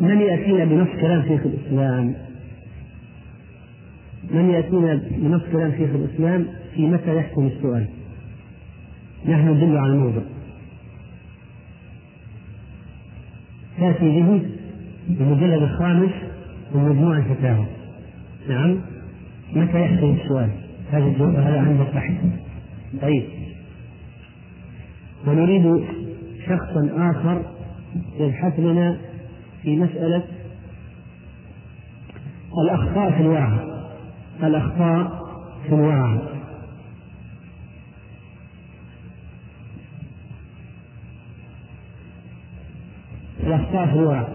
من يأتينا بنص كلام شيخ الإسلام؟ من يأتينا بنص كلام شيخ الإسلام في متى يحكم السؤال؟ نحن ندل على الموضوع. تأتي به المجلد الخامس من مجموع الفتاوى. نعم. متى يحكم السؤال؟ هذا هذا عند البحث طيب. ونريد شخصا آخر يبحث لنا في مسألة الأخطاء في الورع. الأخطاء في الورع. الأخطاء في الورع.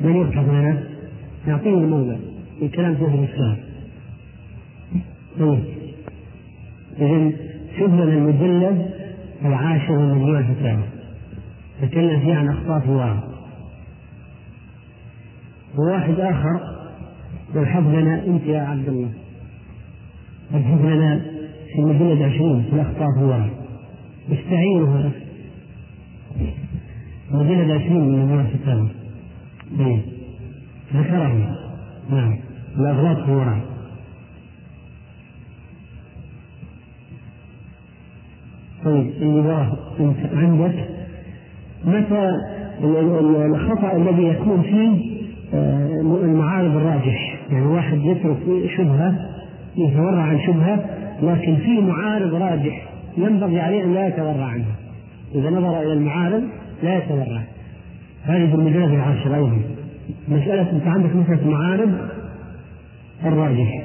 من يبحث لنا؟ نعطيه الموضع في كلام شيخ الإسلام. طيب. إذا لنا المجلد العاشر من مجموع الفتاوى تكلم فيه عن أخطاء في الورع. وواحد آخر يبحث لنا أنت يا عبد الله. يبحث لنا في المجلد عشرين في الأخطاء الورع استعينوا مجلد عشرين من مجموع الفتاوى طيب. ذكره نعم. الأغلاط الورع طيب اللي أنت عندك متى الخطأ الذي يكون فيه المعارض الراجح. يعني واحد يترك شبهة يتورع عن شبهة لكن في معارض راجح ينبغي عليه أن لا يتورع عنها. إذا نظر إلى المعارض لا يتورع. هذه في المجلد العاشر أيضا. مسألة أنت عندك مسألة معارض الراجح.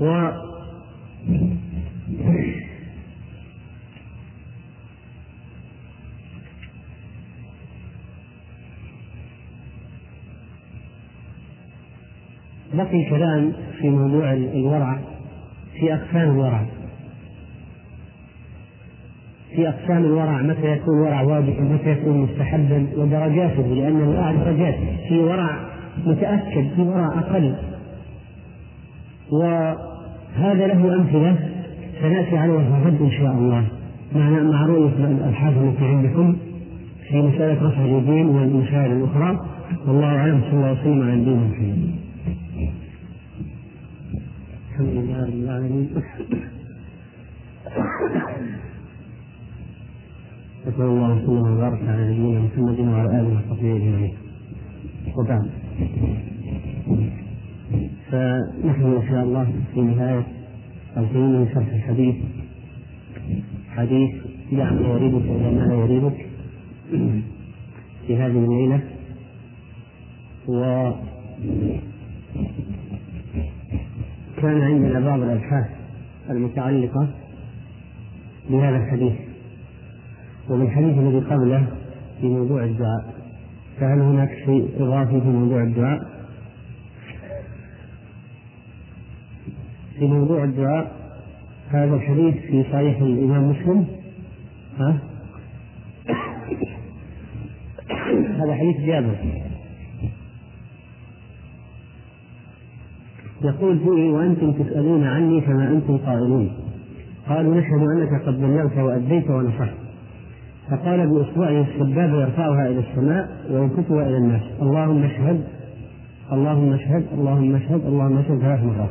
و بقي كلام في موضوع الورع في أقسام الورع. في أقسام الورع متى يكون ورع واجب ومتى يكون مستحبا ودرجاته لأن الورع درجات. في ورع متأكد في ورع أقل. وهذا له أمثلة سنأتي عليها غد إن شاء الله. مع مع رؤية الأبحاث التي عندكم في مسألة رفع اليدين والمسائل الأخرى. والله أعلم صلى الله وسلم على نبينا محمد الحمد لله رب العالمين. وصلى الله وسلم وبارك على نبينا محمد وعلى آله وصحبه أجمعين. وبعد. فنحن إن شاء الله في نهاية القيم من شرح الحديث. حديث دع ما يريبك إلى ما لا يريبك في هذه الليلة. و كان عندنا بعض الأبحاث المتعلقة بهذا الحديث ومن الحديث الذي قبله في موضوع الدعاء فهل هناك شيء إضافي في موضوع الدعاء؟ في موضوع الدعاء هذا الحديث في صحيح الإمام مسلم ها؟ هذا حديث جابر يقول فيه وأنتم تسألون عني فما أنتم قائلون. قالوا نشهد أنك قد بلغت وأديت ونصحت. فقال بإصبعه السبابة يرفعها إلى السماء وينكتها إلى الناس. اللهم اشهد اللهم اشهد اللهم اشهد اللهم اشهد. ثلاث مرات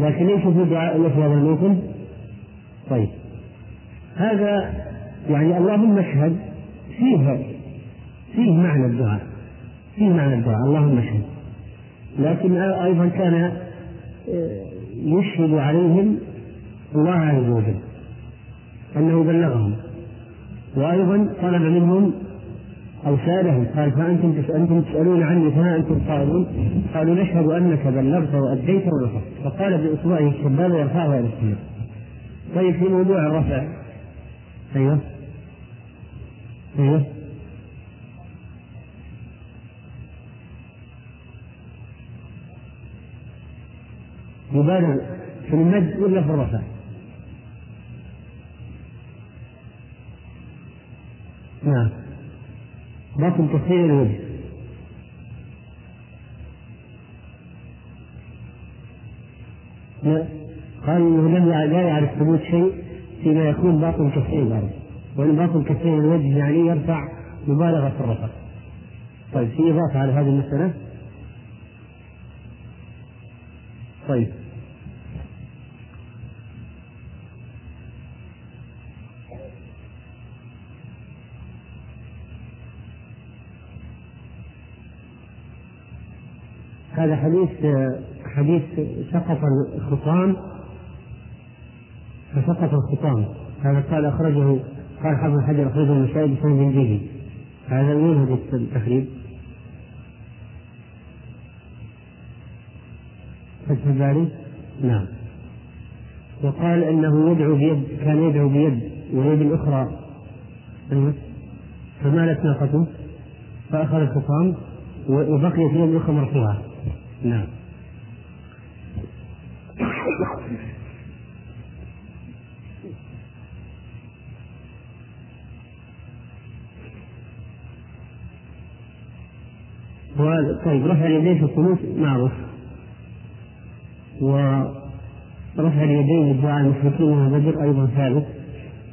لكن ليس في دعاء هذا الموطن طيب. هذا يعني اللهم اشهد فيه فيه معنى الدعاء فيه معنى الدعاء. اللهم اشهد. لكن أيضا كان آه، يشهد عليهم الله عز وجل أنه بلغهم. وأيضا طلب منهم أو سألهم قال فأنتم أنتم تسألون عني فما أنتم قائلون؟ قالوا نشهد أنك بلغت وأديت ونصحت فقال بإصبعه السبابة يرفعها إلى السماء. طيب في موضوع الرفع. أيوه. أيوه. يبالغ في المد ولا في الرفع؟ نعم. باطن تخيل الوجه. قال إنه لم لا يعرف ثبوت شيء فيما يكون باطن كفيه الأرض. وإنباط الكفين الوجه يعني يرفع مبالغة في الرفع. طيب في إضافة على هذه المسألة؟ طيب. هذا حديث حديث سقط الخطام. فسقط الخطام. هذا قال أخرجه قال حافظ حجر أخرجه النسائي بسند جيد. هذا من هذا التخريب؟ الباري نعم. وقال إنه يدعو بيد كان يدعو بيد واليد الاخرى أيوة. فمالت ناقته فأخذ الحصان وبقيت اليد الاخرى مرفوعة. نعم. طيب رفع اليدين في القنوت معروف. ورفع اليدين للدعاء المشركين من بدر أيضا ثابت.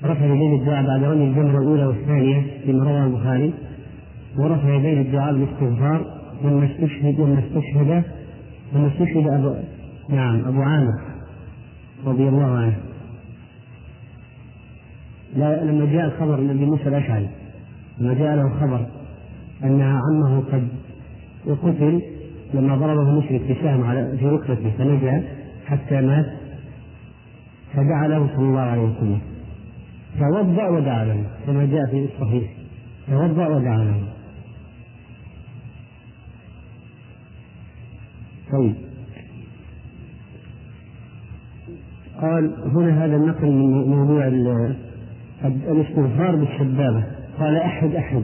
رفع اليدين للدعاء بعد رمي الجمرة الأولى والثانية فيما رواه البخاري. ورفع يدين الدعاء بالاستغفار لما استشهد لما استشهد لما استشهد ابو نعم أبو عامر رضي الله عنه. لما جاء الخبر النبي موسى الأشعري لما جاء له خبر أن عمه قد وقتل لما ضربه المشرك بسهم على في ركبته فنجا حتى مات فدعا له صلى الله عليه وسلم. توضأ ودعا له كما جاء في الصحيح. توضأ ودعا له. طيب. قال هنا هذا النقل من موضوع الاستغفار بالسبابة قال أحد أحد.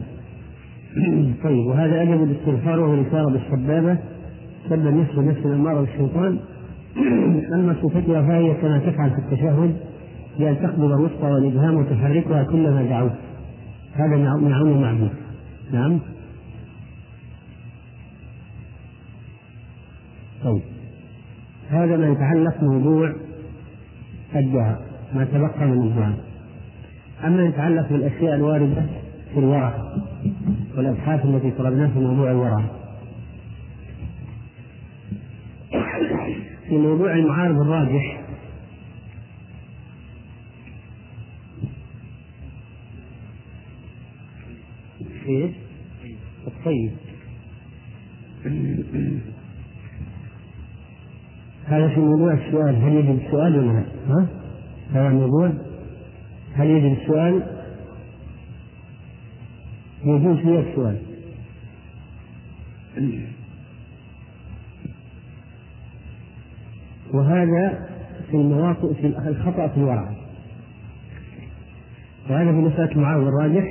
طيب وهذا أدب الاستغفار وهو الإشارة بالسبابة سب النفس نفس الأمارة بالشيطان أما صفتها فهي كما تفعل في التشهد بأن تقبض الوسطى والإبهام وتحركها كلما دعوت. هذا معون معبود نعم. طيب. هذا ما يتعلق موضوع الدعاء ما تبقى من الدعاء. أما يتعلق بالأشياء الواردة في الورع والأبحاث التي طلبناها في موضوع الورع. في موضوع المعارض الراجح إيش؟ الطيب هذا في موضوع السؤال هل يجب السؤال ولا لا؟ ها؟ هذا الموضوع هل يجب السؤال؟ يجوز فيه السؤال وهذا في المواقف في الخطأ في الورع وهذا في مسألة المعاون الراجح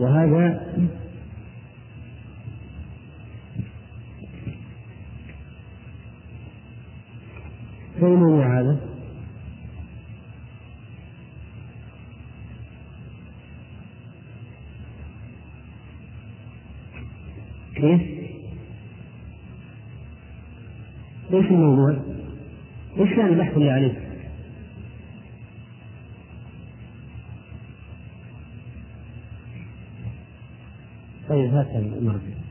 وهذا فين هذا؟ كيف؟ إيش الموضوع؟ إيش كان البحث اللي عليه؟ طيب هات المرجع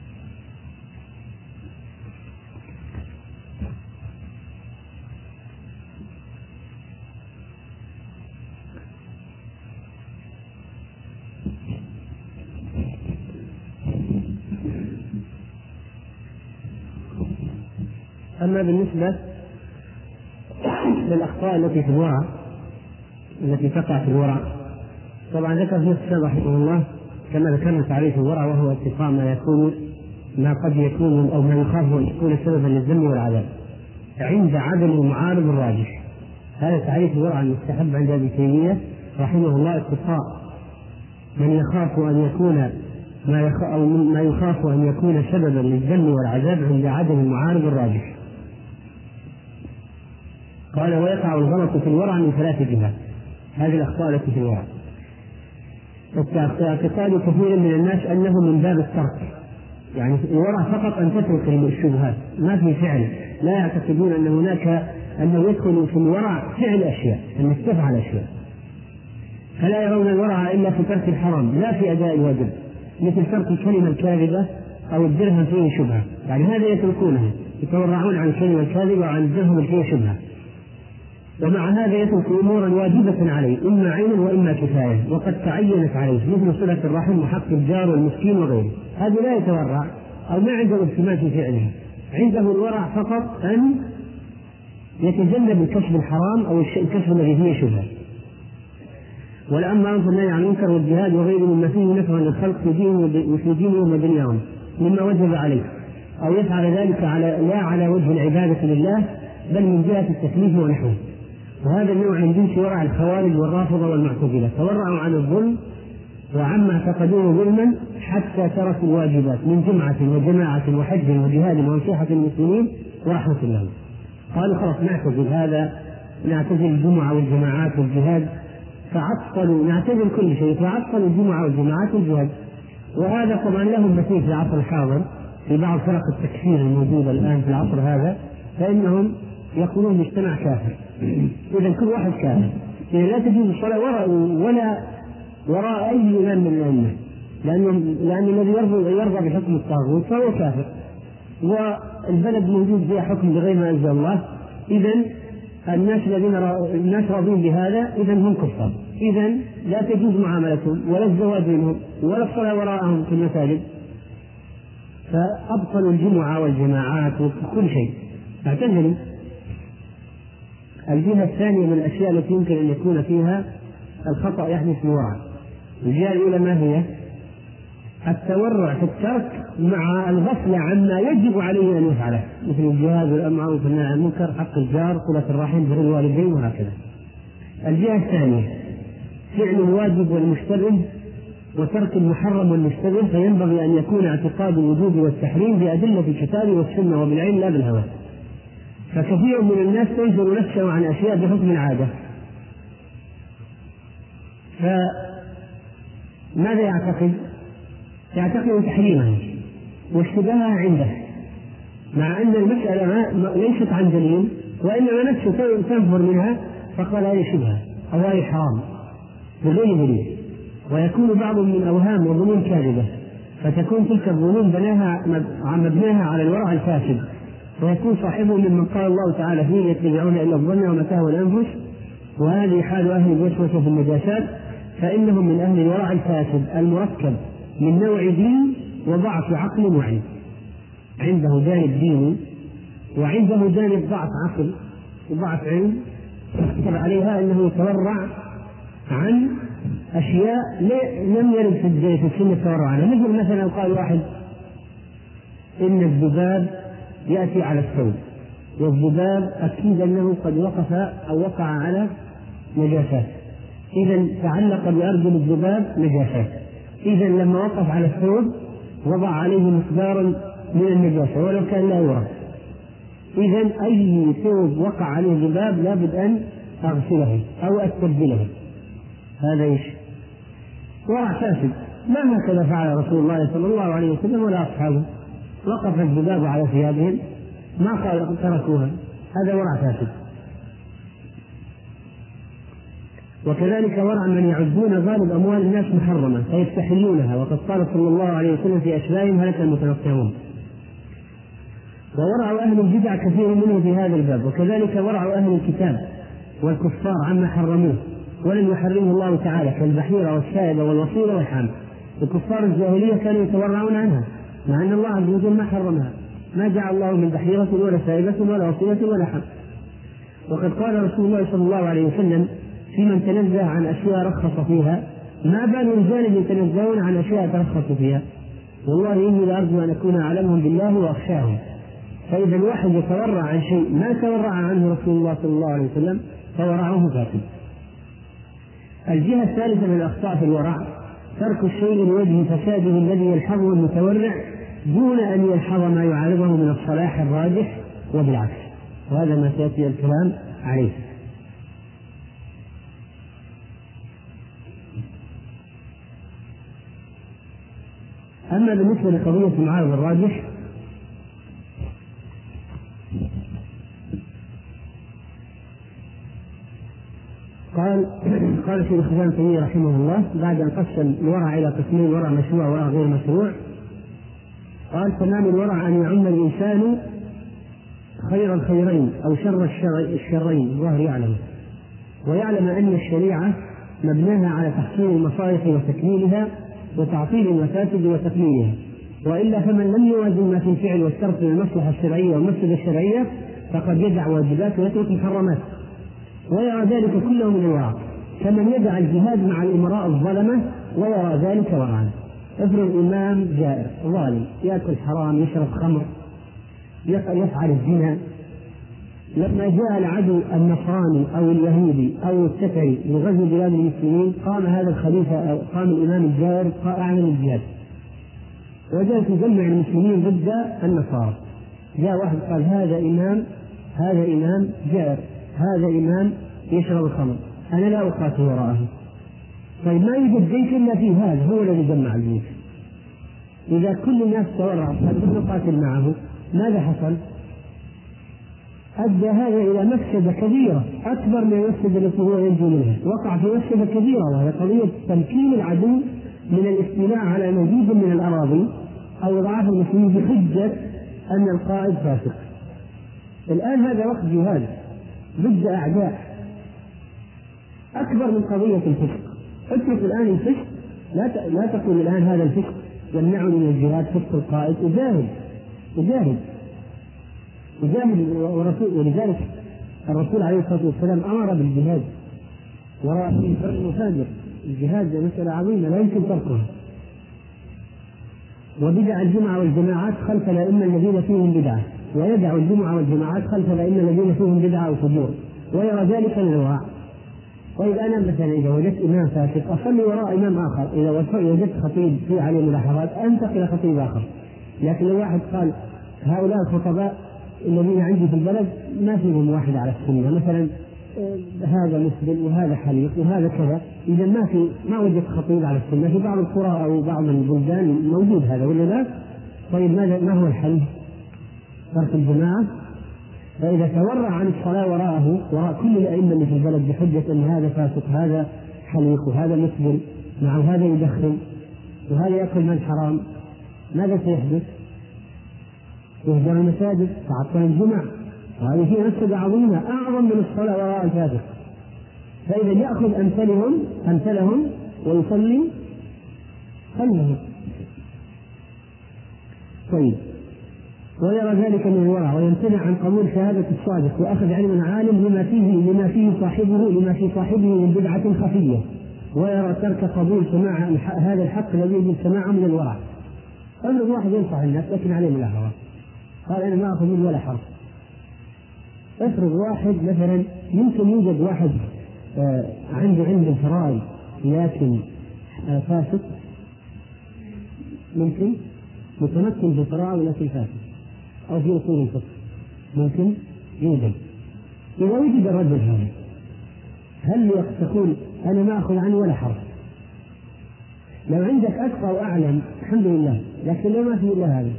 أما بالنسبة للأخطاء التي في الورع التي تقع في الورع طبعا ذكر في الكتاب رحمه الله كما ذكرنا تعريف الورع وهو اتقاء ما يكون ما قد يكون أو ما يخاف أن يكون سببا للذم والعذاب. عند عدم المعارض الراجح. هذا تعريف الورع المستحب عند ابن تيمية رحمه الله اتقاء من يخاف أن يكون ما يخ... أو ما يخاف أن يكون سببا للذم والعذاب عند عدم المعارض الراجح. قال ويقع الغلط في الورع من ثلاث جهات. هذه الأخطاء التي في الورع. اعتقاد كثير من الناس أنه من باب الترك. يعني الورع فقط أن تترك الشبهات ما في فعل. لا يعتقدون أن هناك أنه يدخل في الورع فعل أشياء أنك تفعل أشياء. فلا يرون الورع إلا في ترك الحرام لا في أداء الواجب. مثل ترك الكلمة الكاذبة أو الدرهم فيه شبهة. يعني هذا يتركونه يتورعون عن الكلمة الكاذبة وعن الدرهم فيه شبهة. ومع هذا يترك أمورا واجبة عليه إما عينا وإما كفاية وقد تعينت عليه مثل صلة الرحم وحق الجار والمسكين وغيره. هذا لا يتورع أو ما عنده التماس في فعلها عنده الورع فقط أن يتجنب الكسب الحرام أو الكسب الذي فيه شبهة. والأمر في النهي عن المنكر والجهاد وغيره مما فيه نفع للخلق في دينهم وفي دينهم ودنياهم مما وجب عليه. أو يفعل ذلك على لا على وجه العبادة لله بل من جهة التكليف ونحوه. وهذا النوع من جنس ورع الخوارج والرافضة والمعتزلة. تورعوا عن الظلم وعما اعتقدوه ظلما حتى تركوا الواجبات من جمعة وجماعة وحج وجهاد ونصيحة المسلمين ورحمة الله. قالوا خلاص نعتزل هذا نعتزل الجمعة والجماعات والجهاد. فعطلوا نعتزل كل شيء فعطلوا الجمعة والجماعات والجهاد. وهذا طبعا لهم مثيل في العصر الحاضر في بعض فرق التكفير الموجودة الآن في العصر هذا فإنهم يقولون مجتمع كافر. إذا كل واحد كافر إذا لا تجوز الصلاة وراء ولا وراء أي إمام من الأئمة. لأن لأن الذي يرضى يرضى بحكم الطاغوت فهو كافر. والبلد موجود فيها حكم بغير ما أنزل الله. إذا الناس الذين الناس راضين بهذا إذا هم كفار. إذا لا تجوز معاملتهم ولا الزواج منهم ولا الصلاة وراءهم في المساجد. فأبطلوا الجمعة والجماعات وكل شيء. اعتزلوا. الجهة الثانية من الأشياء التي يمكن أن يكون فيها الخطأ يحدث بورع الجهة الأولى ما هي؟ التورع في الترك مع الغفلة عما يجب عليه أن يفعله. مثل الجهاد والأمر والنهي المنكر حق الجار صلة الرحم بر الوالدين وهكذا. الجهة الثانية فعل الواجب والمشتبه وترك المحرم والمشتبه فينبغي أن يكون اعتقاد الوجوب والتحريم بأدلة الكتاب والسنة وبالعلم لا بالهوى. فكثير من الناس تنشر نفسه عن أشياء بحكم العادة. فماذا يعتقد؟ يعتقد تحريمها واشتباهها عنده مع أن المسألة ما ليست عن دليل وإنما نفسه تنفر منها فقال هذه شبهة أو هذه حرام. بغير دليل. ويكون بعض من أوهام وظنون كاذبة فتكون تلك الظنون بناها مبناها على الورع الفاسد. ويكون صاحبه ممن قال الله تعالى فيه يتبعون إلا الظن وما تهوى الأنفس وهذه حال أهل الوسوسه في النجاسات فإنهم من أهل الورع الفاسد المركب من نوع دين وضعف عقل وعلم عنده جانب ديني وعنده جانب ضعف عقل وضعف علم يكتب عليها إنه يتورع عن أشياء لم يرد في السنة التورع عنها. مثل مثلا قال واحد إن الذباب يأتي على الثوب. والذباب أكيد أنه قد وقف أو وقع على نجاسات. إذا تعلق بأرجل الذباب نجاسات. إذا لما وقف على الثوب وضع عليه مقدارا من النجاسة ولو كان لا يرى. إذا أي ثوب وقع عليه ذباب لابد أن أغسله أو أستبدله. هذا إيش؟ ورع فاسد ما هكذا فعل رسول الله صلى الله عليه وسلم ولا أصحابه؟ وقف الذباب على ثيابهم ما قال تركوها. هذا ورع فاسد. وكذلك ورع من يعدون غالب أموال الناس محرمة فيستحلونها. وقد قال صلى الله عليه وسلم في أشباههم هلك المتنطعون. وورع أهل البدع كثير منه في هذا الباب. وكذلك ورع أهل الكتاب والكفار عما حرموه. ولم يحرمه الله تعالى كالبحيرة والسائبه والوصيله والحامل. الكفار الجاهلية كانوا يتورعون عنها. مع أن الله عز وجل ما حرمها. ما جعل الله من بحيرة ولا سائبة ولا وصية ولا حق. وقد قال رسول الله صلى الله عليه وسلم في من تنزه عن أشياء رخص فيها ما بال رجال يتنزهون عن أشياء ترخص فيها. والله إني لأرجو أن أكون أعلمهم بالله وأخشاهم. فإذا الواحد يتورع عن شيء ما تورع عنه رسول الله صلى الله عليه وسلم فورعه فاسد الجهة الثالثة من الأخطاء في الورع ترك الشيء لوجه فساده الذي يلحظه المتورع دون أن يلحظ ما يعارضه من الصلاح الراجح وبالعكس. وهذا ما سيأتي الكلام عليه. أما بالنسبة لقضية المعارض الراجح قال قال شيخ الإسلام تيمية رحمه الله بعد أن قسم الورع إلى قسمين ورع مشروع وورع غير مشروع قال تمام الورع أن يعم الإنسان خير الخيرين أو شر الشرين الله يعلم. ويعلم أن الشريعة مبناها على تحصيل المصالح وتكميلها وتعطيل المفاسد وتقليلها. وإلا فمن لم يوازن ما في الفعل والترك للمصلحه الشرعية والمفسدة الشرعية فقد يدع واجبات ويترك محرمات. ويرى ذلك كله من الورع كمن يدع الجهاد مع الأمراء الظلمة ويرى ذلك ورعا افرض امام جائر ظالم يأكل حرام يشرب خمر يفعل الزنا. لما جاء العدو النصراني أو اليهودي أو التتري لغزو بلاد المسلمين قام هذا الخليفة أو قام الإمام الجائر اعلن الجهاد وجاء يجمع المسلمين ضد النصارى. جاء واحد قال هذا إمام هذا إمام جائر هذا إمام يشرب الخمر أنا لا أقاتل وراءه. طيب ما يوجد جيش إلا في هذا هو الذي جمع الجيش إذا كل الناس تورعوا قال نقاتل معه ماذا حصل؟ أدى هذا إلى مفسدة كبيرة أكبر من المفسدة التي هو ينجو منها، وقع في مفسدة كبيرة وهي قضية تمكين العدو من الاستيلاء على مزيد من الأراضي أو إضعاف المسلمين بحجة أن القائد فاسق. الآن هذا وقت جهاد ضد أعداء أكبر من قضية الفسق. اترك الآن الفسق لا لا تقول الآن هذا الفسق يمنعني من الجهاد فسق القائد، أجاهد. أجاهد. يجاهد ورسول ولذلك الرسول عليه الصلاة والسلام أمر بالجهاد. وراء البر المفاجر الجهاد مسألة عظيمة لا يمكن تركها. وبدع الجمعه والجماعات خلف الأئمة الذين فيهم بدعة. ويدع الجمعه والجماعات خلف الأئمة الذين فيهم بدعة أو فجور ويرى ذلك من الوراء طيب أنا مثلا إذا وجدت إمام فاسق أصلي وراء إمام آخر. إذا وجدت خطيب في عليه ملاحظات أنتقل إلى خطيب آخر. لكن لو واحد قال هؤلاء الخطباء الذين عندي في البلد ما فيهم واحد على السنة. مثلا آه، هذا مسلم وهذا حليق وهذا كذا. إذا ما في ما وجدت خطيب على السنة. في بعض القرى أو بعض البلدان موجود هذا ولا لا؟ طيب ماذا ما هو الحل؟ ترك الجماعة. فإذا تورع عن الصلاة وراءه وراء كل الأئمة اللي في البلد بحجة إن هذا فاسق هذا حليق وهذا مسلم مع هذا يدخن وهذا يأكل من حرام ماذا سيحدث؟ يهدر المساجد تعطل الجمع وهذه فيها مفسدة عظيمة أعظم من الصلاة وراء الكافر فإذا يأخذ أمثلهم أمثلهم ويصلي خلهم طيب. ويرى ذلك من الورع ويمتنع عن قبول شهادة الصادق وأخذ علم عالم لما فيه لما فيه صاحبه لما في صاحبه من بدعة خفية. ويرى ترك قبول سماع هذا الحق الذي يجب سماعه من الورع. افرض واحد ينصح الناس لكن عليه ملاحظة قال أنا ما اخذ منه ولا حرف افرض واحد مثلا يمكن يوجد واحد آه عنده علم الفرائض لكن آه فاسد ممكن؟ متمكن في الفرائض لكن فاسد أو في أصول الفقه. ممكن يوجد. إذا وجد الرجل هذا هل تقول أنا ما أخذ عنه ولا حرف لو عندك اتقى واعلم الحمد لله. لكن لو ما في إلا هذا.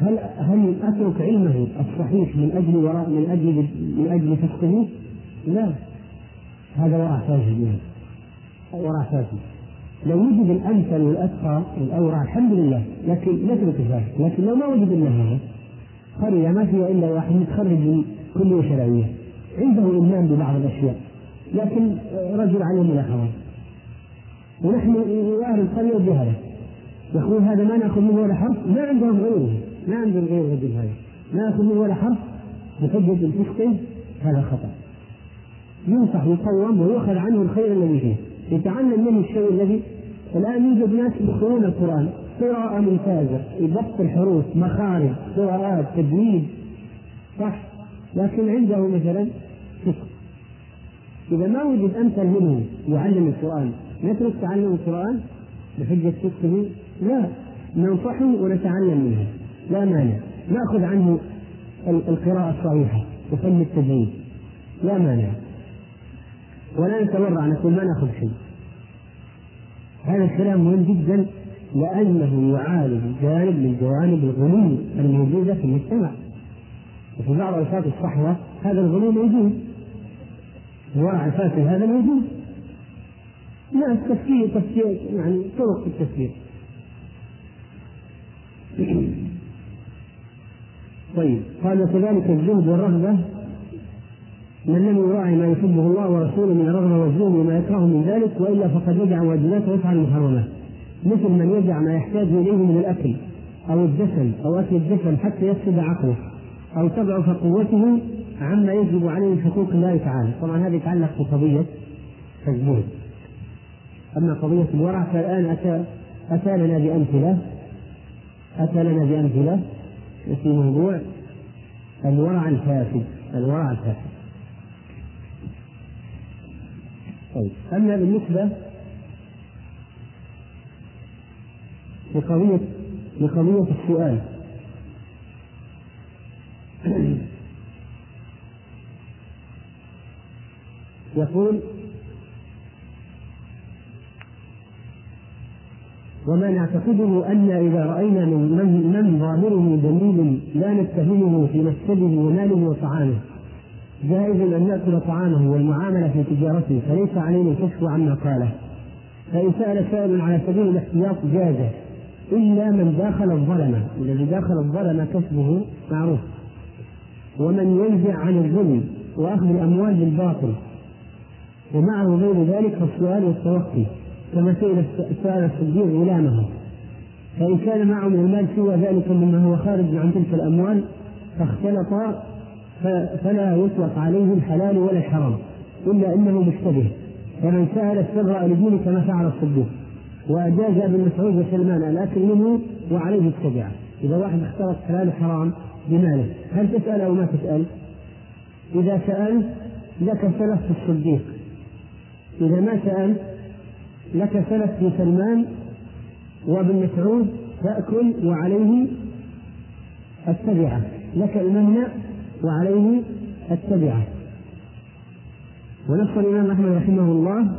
هل هل أترك علمه الصحيح من أجل وراء من أجل من أجل فسقه؟ لا. هذا وراء فاسد وراء فاسد لو وجد الأمثل والأتقى والاورع الحمد لله. لكن نترك ذلك. لكن لو ما وجد الا هذا قريه ما فيها إلا واحد متخرج من كلية شرعية. عنده إيمان ببعض الأشياء. لكن رجل عليه ملاحظات ونحن أهل القرية جهلة. يقول هذا ما نأخذ منه ولا حرف؟ ما عندهم غيره. ما عندهم غير الرجل هذا ما ياخذ منه ولا حرف؟ بحجة الفسق هذا خطأ. ينصح يقوم ويؤخذ عنه الخير الذي فيه. يتعلم منه الشيء الذي الآن يوجد ناس يقرؤون القرآن. قراءة ممتازة. ضبط الحروف مخارج قراءات تجويد. صح. لكن عنده مثلا فسق إذا ما وجد أمثل منه يعلم القرآن نترك تعلم القرآن؟ بحجة فسقه لا. ننصحه ونتعلم منه. لا مانع. نأخذ عنه القراءة الصحيحة. وفن التجويد. لا مانع. ولا نتورع نقول ما نأخذ شيء. هذا الكلام مهم جدا لأنه يعالج جانب من جوانب الغلو الموجودة في المجتمع. وفي بعض أوقات الصحوة هذا الغلو موجود. الفاسد هذا موجود. لا التفكير تفكير يعني طرق التفكير. طيب قال وكذلك الزهد والرغبة من لم يراعي ما يحبه الله ورسوله من الرغبة والزهد وما يكره من ذلك وإلا فقد يدع واجبات ويفعل المحرمات مثل من يدع ما يحتاج إليه من الأكل أو الدسم أو أكل الدسم حتى يفسد عقله أو تضعف قوته عما يجب عليه حقوق الله تعالى. طبعا هذا يتعلق بقضية الزهد. أما قضية الورع فالآن أتى أتى لنا بأمثلة أتى لنا بأمثلة في موضوع الورع الفاسد. الورع الفاسد. طيب أما بالنسبة لقضية لقضية السؤال. يقول وما نعتقده أن إذا رأينا من من, ظاهره دليل لا نتهمه في مسجده وماله وطعامه. جائز أن نأكل طعامه والمعاملة في تجارته فليس علينا الكشف عما قاله. فإن سأل سائل على سبيل الاحتياط جاز إلا من داخل الظلمة الذي داخل الظلمة كسبه معروف. ومن ينزع عن الظلم وأخذ الأموال بالباطل. ومعه غير ذلك فالسؤال والتوقي كما سئل سأل الصديق غلامه. فإن كان معه من المال سوى ذلك مما هو خارج عن تلك الأموال فاختلط فلا يطلق عليه الحلال ولا الحرام إلا أنه مشتبه. فمن سأل استبرأ لدينه كما فعل الصديق وأجاز ابن مسعود وسلمان الأكل منه وعليه التبعة إذا واحد اختلط حلال وحرام بماله هل تسأل أو ما تسأل؟ إذا سألت لك سلف في الصديق. إذا ما سألت لك سلف في سلمان وابن مسعود تأكل وعليه التبعة لك الممنع وعليه التبعة. ونص الإمام أحمد رحمه الله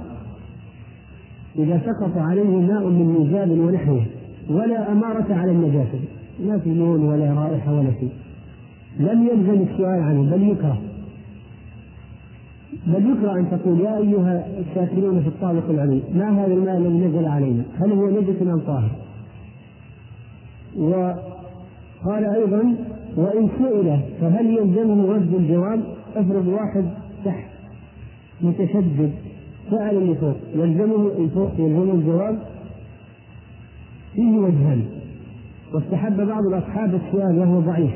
إذا سقط عليه ماء من ميزاب ونحوه ولا أمارة على النجاسة. ما في لون ولا رائحة ولا شيء. لم يلزم السؤال عنه بل يكره. بل يكره أن تقول يا أيها الساكنون في الطابق العلي ما هذا الماء الذي نزل علينا؟ هل هو نجس أم طاهر؟ وقال أيضا وإن سئل فهل يلزمه رد الجواب افرض واحد تحت متشدد سأل اللي فوق يلزمه الفوق يلزمه الجواب؟ فيه وجهان. واستحب بعض الأصحاب السؤال وهو ضعيف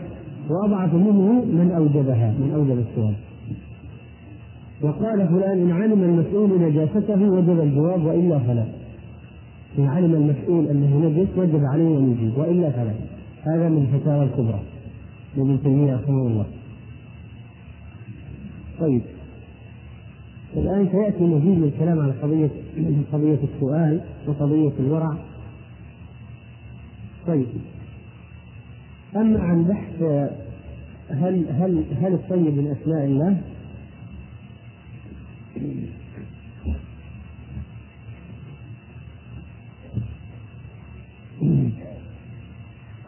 وأضعف منه من أوجبها من أوجب السؤال. وقال فلان إن علم المسؤول نجاسته وجب الجواب وإلا فلا. إن علم المسؤول أنه نجس وجب عليه أن يجيب وإلا فلا. هذا من الفتاوى الكبرى. لابن تيمية رحمه الله. طيب. الآن سيأتي مزيد من الكلام على قضية قضية السؤال وقضية الورع. طيب. أما عن بحث هل هل هل الطيب من أسماء الله؟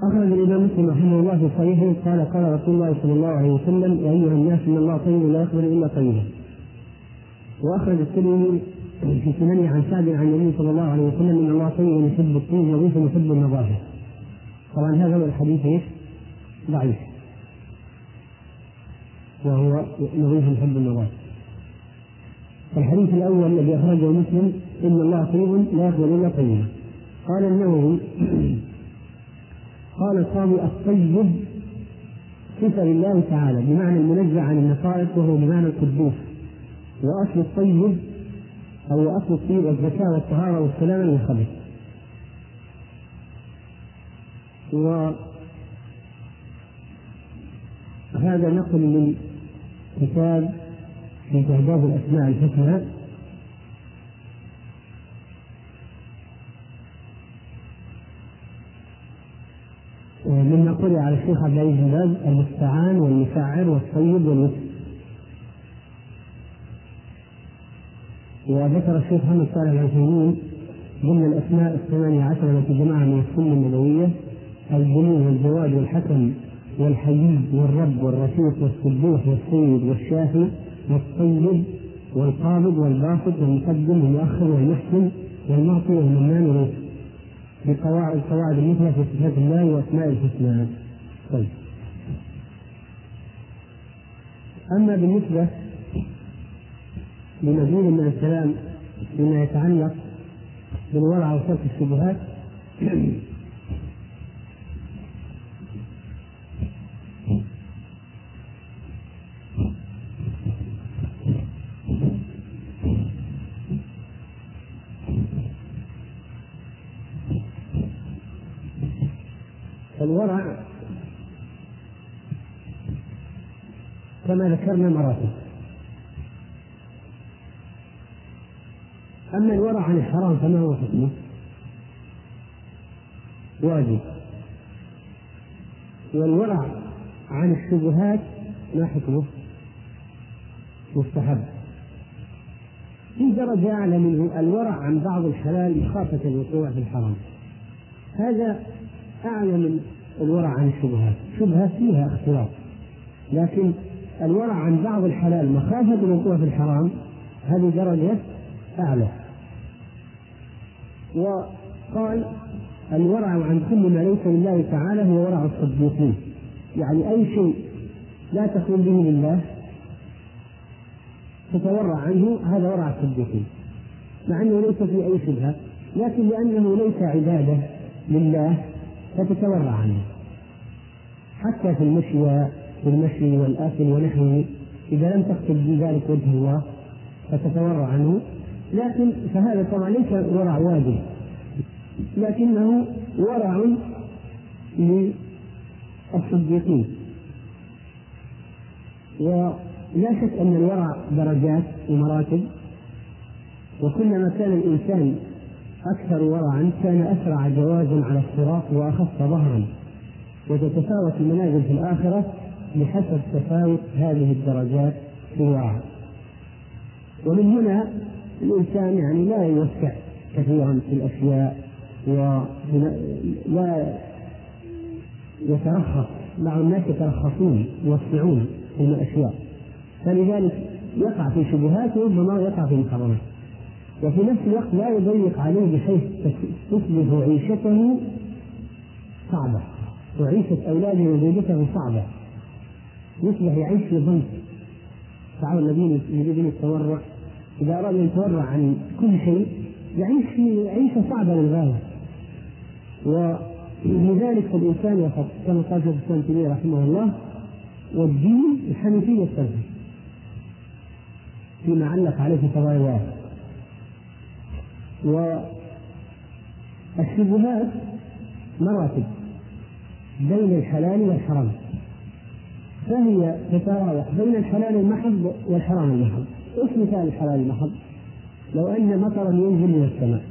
أخرج الإمام مسلم رحمه الله في صحيحه قال قال رسول الله صلى الله عليه وسلم يا أيها الناس إن الله طيب لا يقبل إلا طيبا وأخرج الترمذي في سننه عن سعد عن النبي صلى الله عليه وسلم إن الله طيب يحب الطيب نظيف يحب النظافة. طبعا هذا هو الحديث إيش؟ ضعيف. وهو نظيف يحب النظافة. الحديث الأول الذي أخرجه مسلم إن الله طيب لا يقبل إلا طيبا قال النووي قال القاضي الطيب صفة لله تعالى بمعنى المنزه عن النقائص وهو بمعنى القدوس. وأصل الطيب أو أصل الطيب الزكاة والطهارة والسلامة من وهذا نقل من كتاب في تعداد الأسماء الحسنى. مما قرئ على الشيخ عبد العزيز بن باز المستعان والمسعر والطيب والوسط وذكر الشيخ محمد صالح العثيمين ضمن الأسماء الثمانية عشر التي جمعها من السنة النبوية الجنون والجواد والحكم والحيي والرب والرفيق والصبوح والسيد والشافي والطيب والقابض والباسط والمقدم والمؤخر والمحسن والمعطي والمنان والرزق بقواعد القواعد المثلى في صفات الله وأسماء الحسنى. طيب. أما بالنسبة لمزيد من الكلام فيما يتعلق بالورع وترك الشبهات الورع كما ذكرنا مراتب أما الورع عن الحرام فما هو حكمه؟ واجب والورع عن الشبهات ما حكمه؟ مستحب في درجة أعلى منه الورع عن بعض الحلال مخافة الوقوع في الحرام هذا أعلى من الورع عن الشبهات الشبهات فيها اختلاط لكن الورع عن بعض الحلال مخافة الوقوع في الحرام هذه درجة أعلى. وقال الورع عن كل ما ليس لله تعالى هو ورع الصديقين. يعني أي شيء لا تكون به لله تتورع عنه هذا ورع الصديقين. مع أنه ليس في أي شبهة لكن لأنه ليس عبادة لله فتتورع عنه. حتى في المشي في المشي والآكل ونحوه إذا لم تقصد بذلك وجه الله فتتورع عنه. لكن فهذا طبعا ليس ورع واجب لكنه ورع للصديقين. ولا شك أن الورع درجات ومراتب وكلما كان الإنسان أكثر ورعا كان أسرع جوازا على الصراط وأخف ظهرا. وتتفاوت المنازل في الآخرة بحسب تفاوت هذه الدرجات في الورع ومن هنا الإنسان يعني لا يوسع كثيرا في الأشياء ولا يترخص بعض الناس يترخصون يوسعون في الأشياء. فلذلك يقع في شبهات وربما يقع في محرمات وفي نفس الوقت لا يضيق عليه بحيث تصبح عيشته صعبة. وعيشة أولاده وزوجته صعبة. يصبح يعيش في ضنك بعض الذين يريدون التورع إذا أراد أن يتورع عن كل شيء يعيش في عيشة صعبة للغاية. ولذلك فالإنسان يخاف كما قال شيخ الإسلام تيمية رحمه الله والدين الحنيفية السلفية فيما علق عليه في قضايا والشبهات مراتب. بين الحلال والحرام. فهي تتراوح بين الحلال المحض والحرام المحض. إيش مثال الحلال المحض؟ لو أن مطرا ينزل من السماء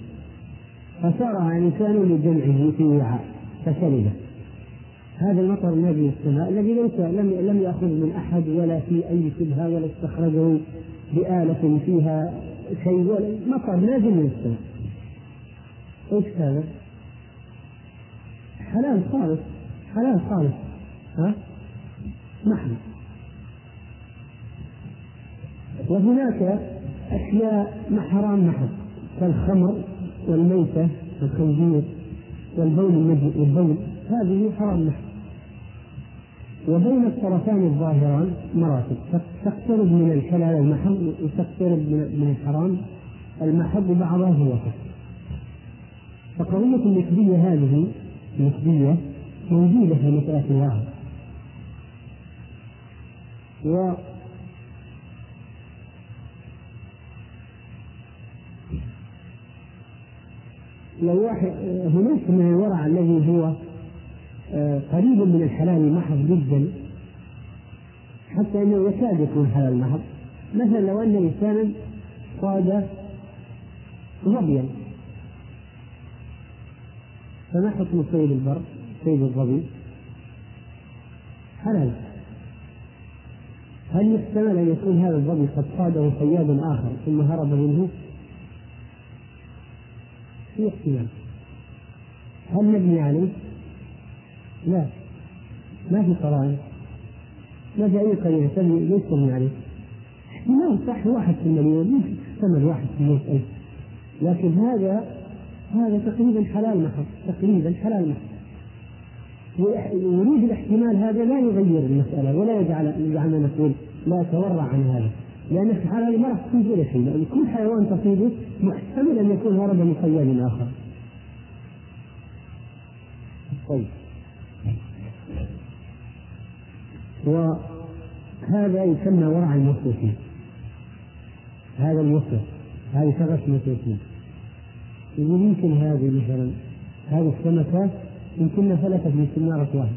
فصار الانسان لجمعه في وعاء فشربه. هذا المطر الذي من السماء الذي ليس لم لم يأخذ من أحد ولا في أي شبهة ولا استخرجه بآلة فيها شيء ولا مطر نازل من السماء. إيش هذا؟ حلال خالص. حلال خالص. ها؟ محل وهناك أشياء حرام محض كالخمر والميتة والخنزير والبول المجد والبول. هذه حرام محض وبين الطرفان الظاهران مراتب. تقترب من الحلال المحض وتقترب من الحرام. المحض بعضها هو فقضية النسبية هذه نسبية موجودة في مسألة الواحد و لو واحد هناك من الورع الذي هو آه، قريب من الحلال محض جدا حتى أنه يكاد يكون حلال محض. مثلا لو أن انسانا صاد ظبيا فما حكم صيد البر صيد الظبي حلال هل يحتمل أن يكون هذا الظبي قد صاده صياد آخر ثم هرب منه؟ في احتمال هل نبني عليه؟ لا. ما في قرائن. ما في أي قرينة ليس تبني عليه. احتمال صح واحد في المليون يحتمل واحد في مئة ألف. لكن هذا هذا تقريبا حلال محض تقريبا حلال محض ورود الاحتمال هذا لا يغير المسألة ولا يجعل يجعلنا نقول لا تورع عن هذا. لأن في الحالة هذه ما راح تصيب ولا شيء. لأن كل حيوان تصيبه محتمل أن يكون هرب من صياد آخر. طيب. وهذا يسمى ورع المسلمين. هذا المسلم هذه شغف المسلمين. يقول يمكن هذه مثلا هذه السمكة يمكنها فلتت من سنارة واحد.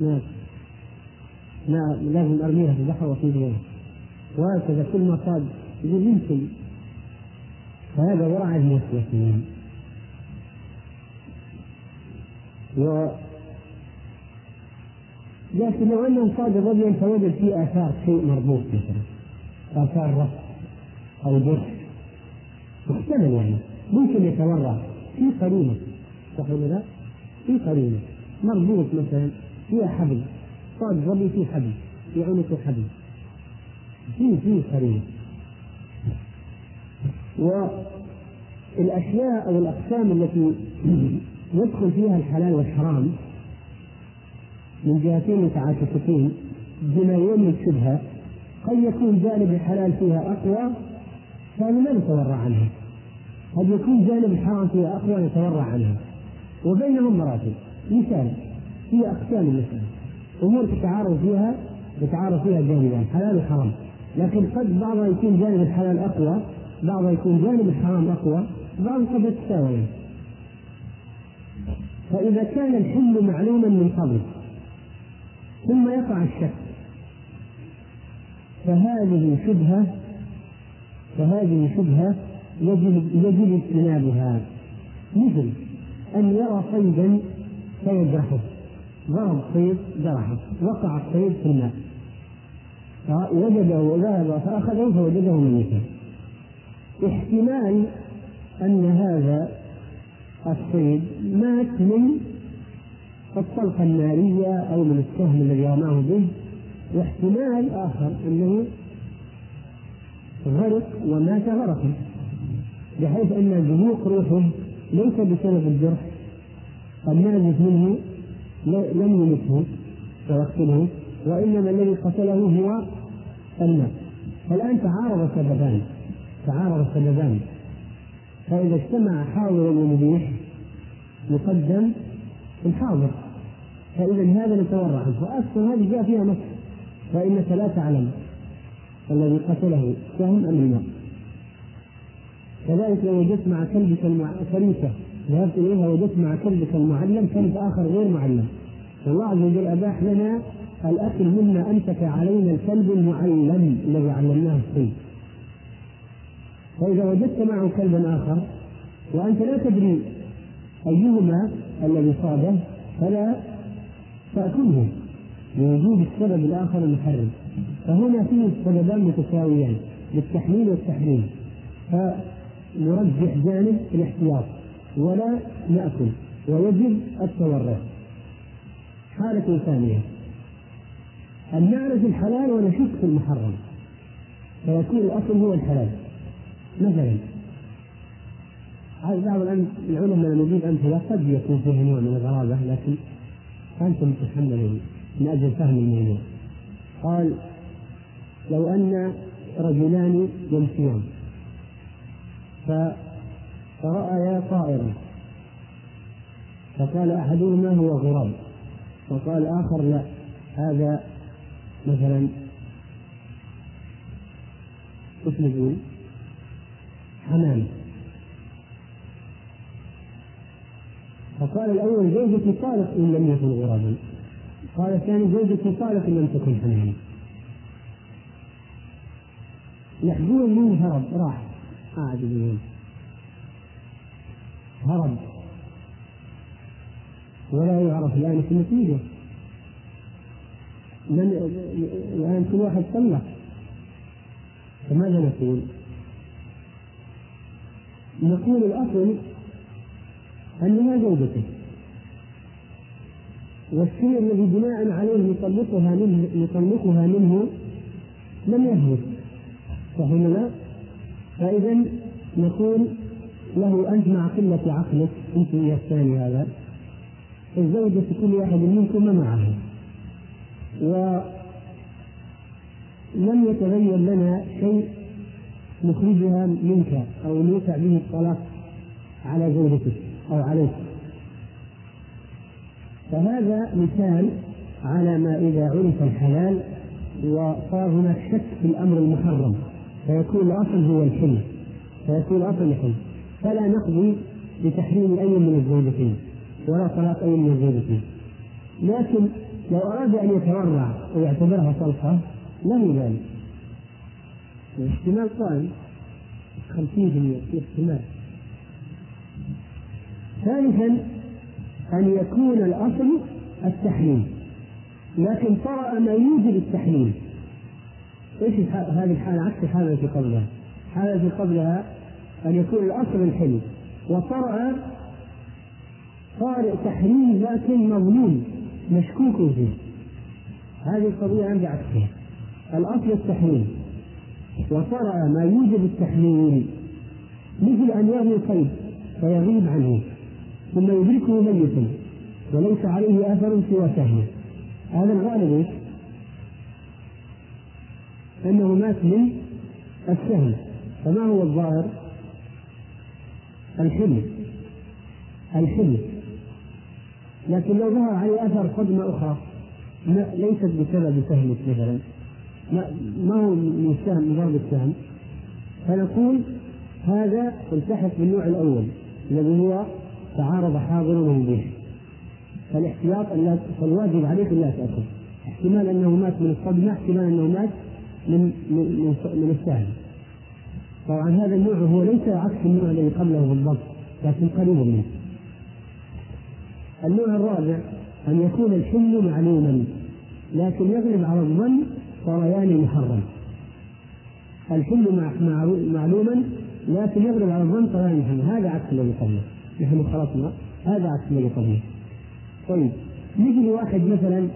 نعم. لا لازم ارميها في البحر واصيد غيرها وهكذا كل ما صاد يقول يمكن. فهذا ورع المسلمين و لكن لو أنه صاد رجلا فوجد فيه آثار شيء مربوط مثلا آثار رفع أو برش محتمل يعني. ممكن يتورع في قرينة. صح ولا لا؟ في قرينه مربوط مثلا فيها حبل صاد ظبي في حبل في عنق حبل. في في قرينه والأشياء أو الأقسام التي يدخل فيها الحلال والحرام من جهتين متعاكستين بما يوم الشبهة قد يكون جانب الحلال فيها أقوى فهذا لا نتورع عنها قد يكون جانب الحرام فيها أقوى نتورع عنها وبينهم مراتب. مثال هي أقسام المسألة. أمور تتعارض فيها يتعارض فيها جانبان حلال وحرام. لكن قد بعضها يكون جانب الحلال أقوى بعضها يكون جانب الحرام أقوى بعض قد يتساوي فإذا كان الحل معلوما من قبل ثم يقع الشك فهذه شبهة فهذه شبهة يجب يجب اجتنابها. مثل أن يرى صيدا فيجرحه. ضرب صيد جرحه. وقع الصيد في الماء. فوجده وذهب فأخذه فوجده ميتا احتمال أن هذا الصيد مات من الطلقة النارية أو من السهم الذي رماه به. واحتمال آخر أنه غرق ومات غرقا. بحيث أن جلوق روحه ليس بسبب الجرح. النازف منه لم يمته ويقتله وإنما الذي قتله هو الماء فالآن تعارض سببان تعارض سببان فإذا اجتمع حاضر ومبيح يقدم الحاضر. فإذا هذا نتورع. عنه وأصلا هذه جاء فيها نص فإنك لا تعلم الذي قتله سهم أم الماء كذلك لو وجدت مع كلبك المع... فريسة ذهبت إليها وجدت مع كلبك المعلم كلب آخر غير معلم. والله عز وجل أباح لنا الأكل مما أمسك علينا الكلب المعلم الذي علمناه الصيد فإذا وجدت معه كلبا آخر وأنت لا تدري أيهما الذي صاده فلا تأكله لوجود السبب الآخر المحرم. فهنا فيه السببان متساويان للتحليل والتحريم. فنرجح جانب الاحتياط ولا نأكل ويجب التورع. حالة ثانية. أن نعرف الحلال ونشك في المحرم. فيكون الأصل هو الحلال. مثلا بعض العلماء لما يجيب أمثلة قد يكون فيه نوع من الغرابة لكن أنتم تتحملون من أجل فهم الموضوع قال لو أن رجلان يمشيان فرأيا طائرا فقال أحدهما هو غراب. وقال آخر لا هذا مثلا إيش نقول؟ حمام. فقال الأول زوجتي طالق إن لم يكن غرابا. قال الثاني زوجتي طالق إن لم تكن حماما يحجون منه هرب راح. يقول هرب. ولا يعرف الآن في النتيجة من الآن كل واحد طلق فماذا نقول؟ نقول الأصل أنها زوجته. والشيء الذي بناء عليه يطلقها منه يطلقها منه لم يثبت فهمنا فإذا نقول له أنت مع قلة عقلك أنت يا الثاني هذا. الزوجة كل واحد منكم معه. ولم يتبين لنا شيء نخرجها منك أو نوسع به الطلاق على زوجتك أو عليك. فهذا مثال على ما إذا عرف الحلال وصار هناك شك في الأمر المحرم. فيكون الأصل هو الحل فيكون الأصل الحل فلا نقضي بتحريم أي من الزوجتين ولا طلاق أي من الزوجتين. لكن لو أراد أن يتورع ويعتبرها طلقة له ذلك. الاحتمال قائم 50% في احتمال. ثالثا أن يكون الأصل التحريم. لكن طرأ ما يوجب التحريم. إيش هذه الحالة؟ عكس الحالة التي قبلها. الحالة التي قبلها أن يكون الأصل الحلم وطرأ طارئ تحريم لكن مظلوم مشكوك فيه. هذه القضية عندي عكسها الأصل التحريم. وطرأ ما يوجب التحليل مثل أن يغني صيد فيغيب عنه. ثم يدركه ميتا وليس عليه أثر سوى سهمه. هذا الغالب انه مات من السهم. فما هو الظاهر؟ الحلم. الحلم. لكن لو ظهر عليه أثر صدمه أخرى ليست بسبب سهمك مثلا. ما هو من السهم؟ من ضرب السهم. فنقول هذا التحق بالنوع الأول الذي هو تعارض حاضر ومبيح فالاحتياط فالواجب عليك الا تأكل. احتمال أنه مات من الصدمة احتمال أنه مات من من من السهم طبعا هذا النوع هو ليس عكس النوع الذي قبله بالضبط لكن قريب منه. النوع الرابع أن يكون الحل معلوما لكن يغلب على الظن طريان محرم. الحل مع معلوما لكن يغلب على الظن طريان محرم. هذا عكس الذي قبله. نحن خلطنا هذا عكس الذي قبله. طيب نجي لواحد مثلا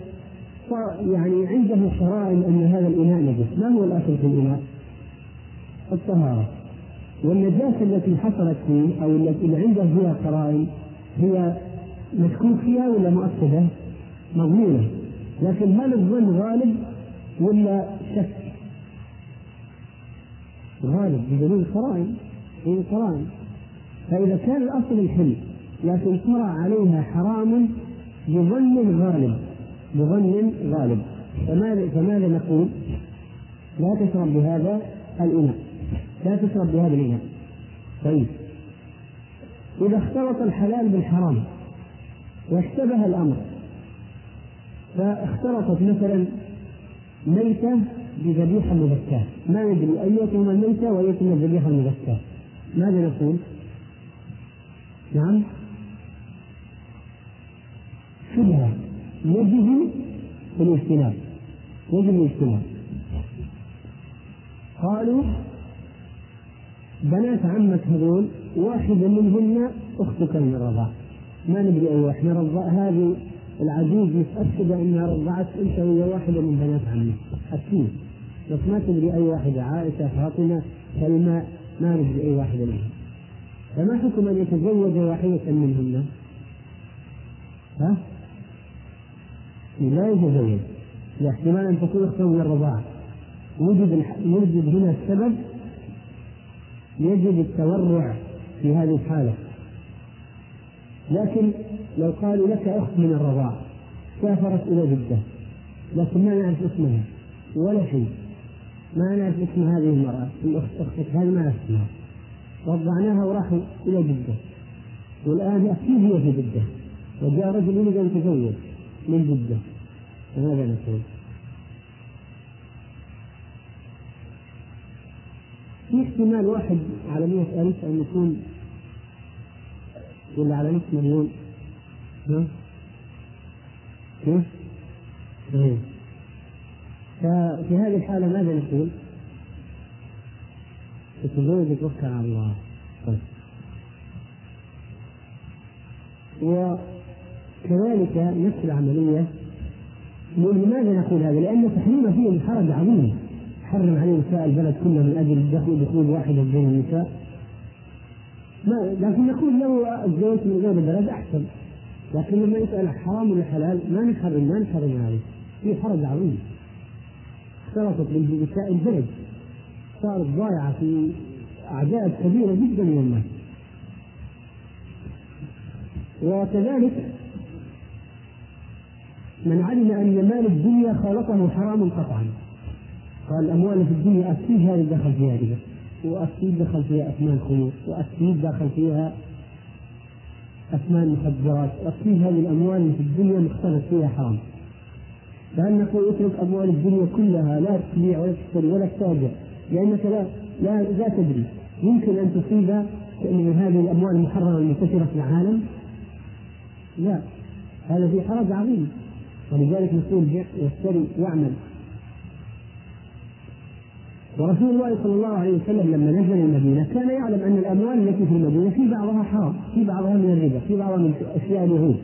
يعني عنده قرائن أن هذا الإناء نجس، ما هو الأصل في الإناء؟ الطهارة والنجاسة التي حصلت فيه أو التي عنده فيها قرائن هي مشكوك فيها ولا مؤكدة؟ مضمونة لكن هل الظن غالب ولا شك؟ غالب بدليل القرائن هي القرائن فإذا كان الأصل الحل لكن طرأ عليها حرام بظن غالب بظن غالب. فماذا فماذا نقول؟ لا تشرب بهذا الإناء. لا تشرب بهذا الإناء. طيب. إذا اختلط الحلال بالحرام واشتبه الأمر فاختلطت مثلا ميتة بذبيحة مذكاة ما ندري أيتهما الميتة وأيتهما الذبيحة المذكاة ماذا نقول؟ نعم. شبهة. يجب الاجتناب يجب الاجتناب قالوا بنات عمك هذول واحدة منهن أختك من الرضاع ما ندري أي واحدة رضع هذه العجوز متأكدة أنها رضعت أنت وهي واحدة من بنات عمك. أكيد. بس ما تدري أي واحدة. عائشة فاطمة سلمى ما ندري أي واحدة منهم. فما حكم أن يتزوج واحدة منهن؟ ها؟ لا يتزوج لاحتمال أن تكون أخته من الرضاعة وجد يوجد هنا السبب يجب التورع في هذه الحالة. لكن لو قالوا لك أخت من الرضاعة سافرت إلى جدة لكن ما نعرف اسمها ولا شيء. ما نعرف اسم هذه المرأة الأخت أختك هذه ما نعرف اسمها. رضعناها وراحوا إلى جدة. والآن أكيد هي في جدة وجاء رجل يريد أن يتزوج. من جدة فماذا نقول؟ في احتمال واحد على مئة ألف أن يكون ولا على نصف مليون ها؟ كيف؟ طيب ففي هذه الحالة ماذا نقول؟ تتزوج توكل على الله طيب وكذلك نفس العملية. لماذا نقول هذا؟ لأن تحريم فيه الحرج عظيم. يحرم عليه نساء البلد كلها من أجل دخول دخول واحدة بين النساء. ما لكن نقول له الزوج من غير البلد أحسن. لكن لما يسأل حرام ولا حلال ما نحرم ما نحرم عليه في حرج عظيم. اختلطت بنساء البلد. صارت ضايعة في أعداد كبيرة جدا من الناس. وكذلك من علم أن مال الدنيا خالطه حرام قطعا. قال الأموال في الدنيا أكيد هذه دخل فيها ربا واكيد دخل فيها اثمان خمور واكيد دخل فيها اثمان مخدرات واكيد هذه الاموال اللي في الدنيا مختلف فيها حرام. نقول اترك أموال الدنيا كلها لا تبيع ولا تشتري ولا تتاجر لأنك لا لا لا تدري. يمكن أن تصيب من هذه الأموال المحرمة المنتشرة في العالم. لا. هذا في حرج عظيم. ولذلك نقول بيع واشتري واعمل ورسول الله صلى الله عليه وسلم لما نزل المدينة كان يعلم أن الأموال التي في المدينة في بعضها حرام في بعضها من الربا في بعضها من أشياء اليهود.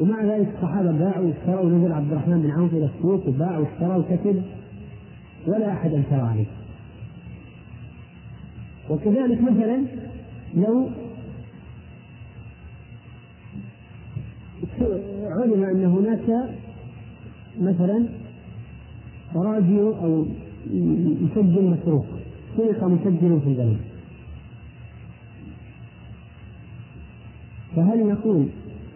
ومع ذلك الصحابة باعوا واشتروا نزل عبد الرحمن بن عوف إلى السوق وباعوا واشتروا وكتب ولا أحد أنكر عليه. وكذلك مثلا لو علم أن هناك مثلا راديو أو مسجل مسروق سرق مسجل في البلد. فهل نقول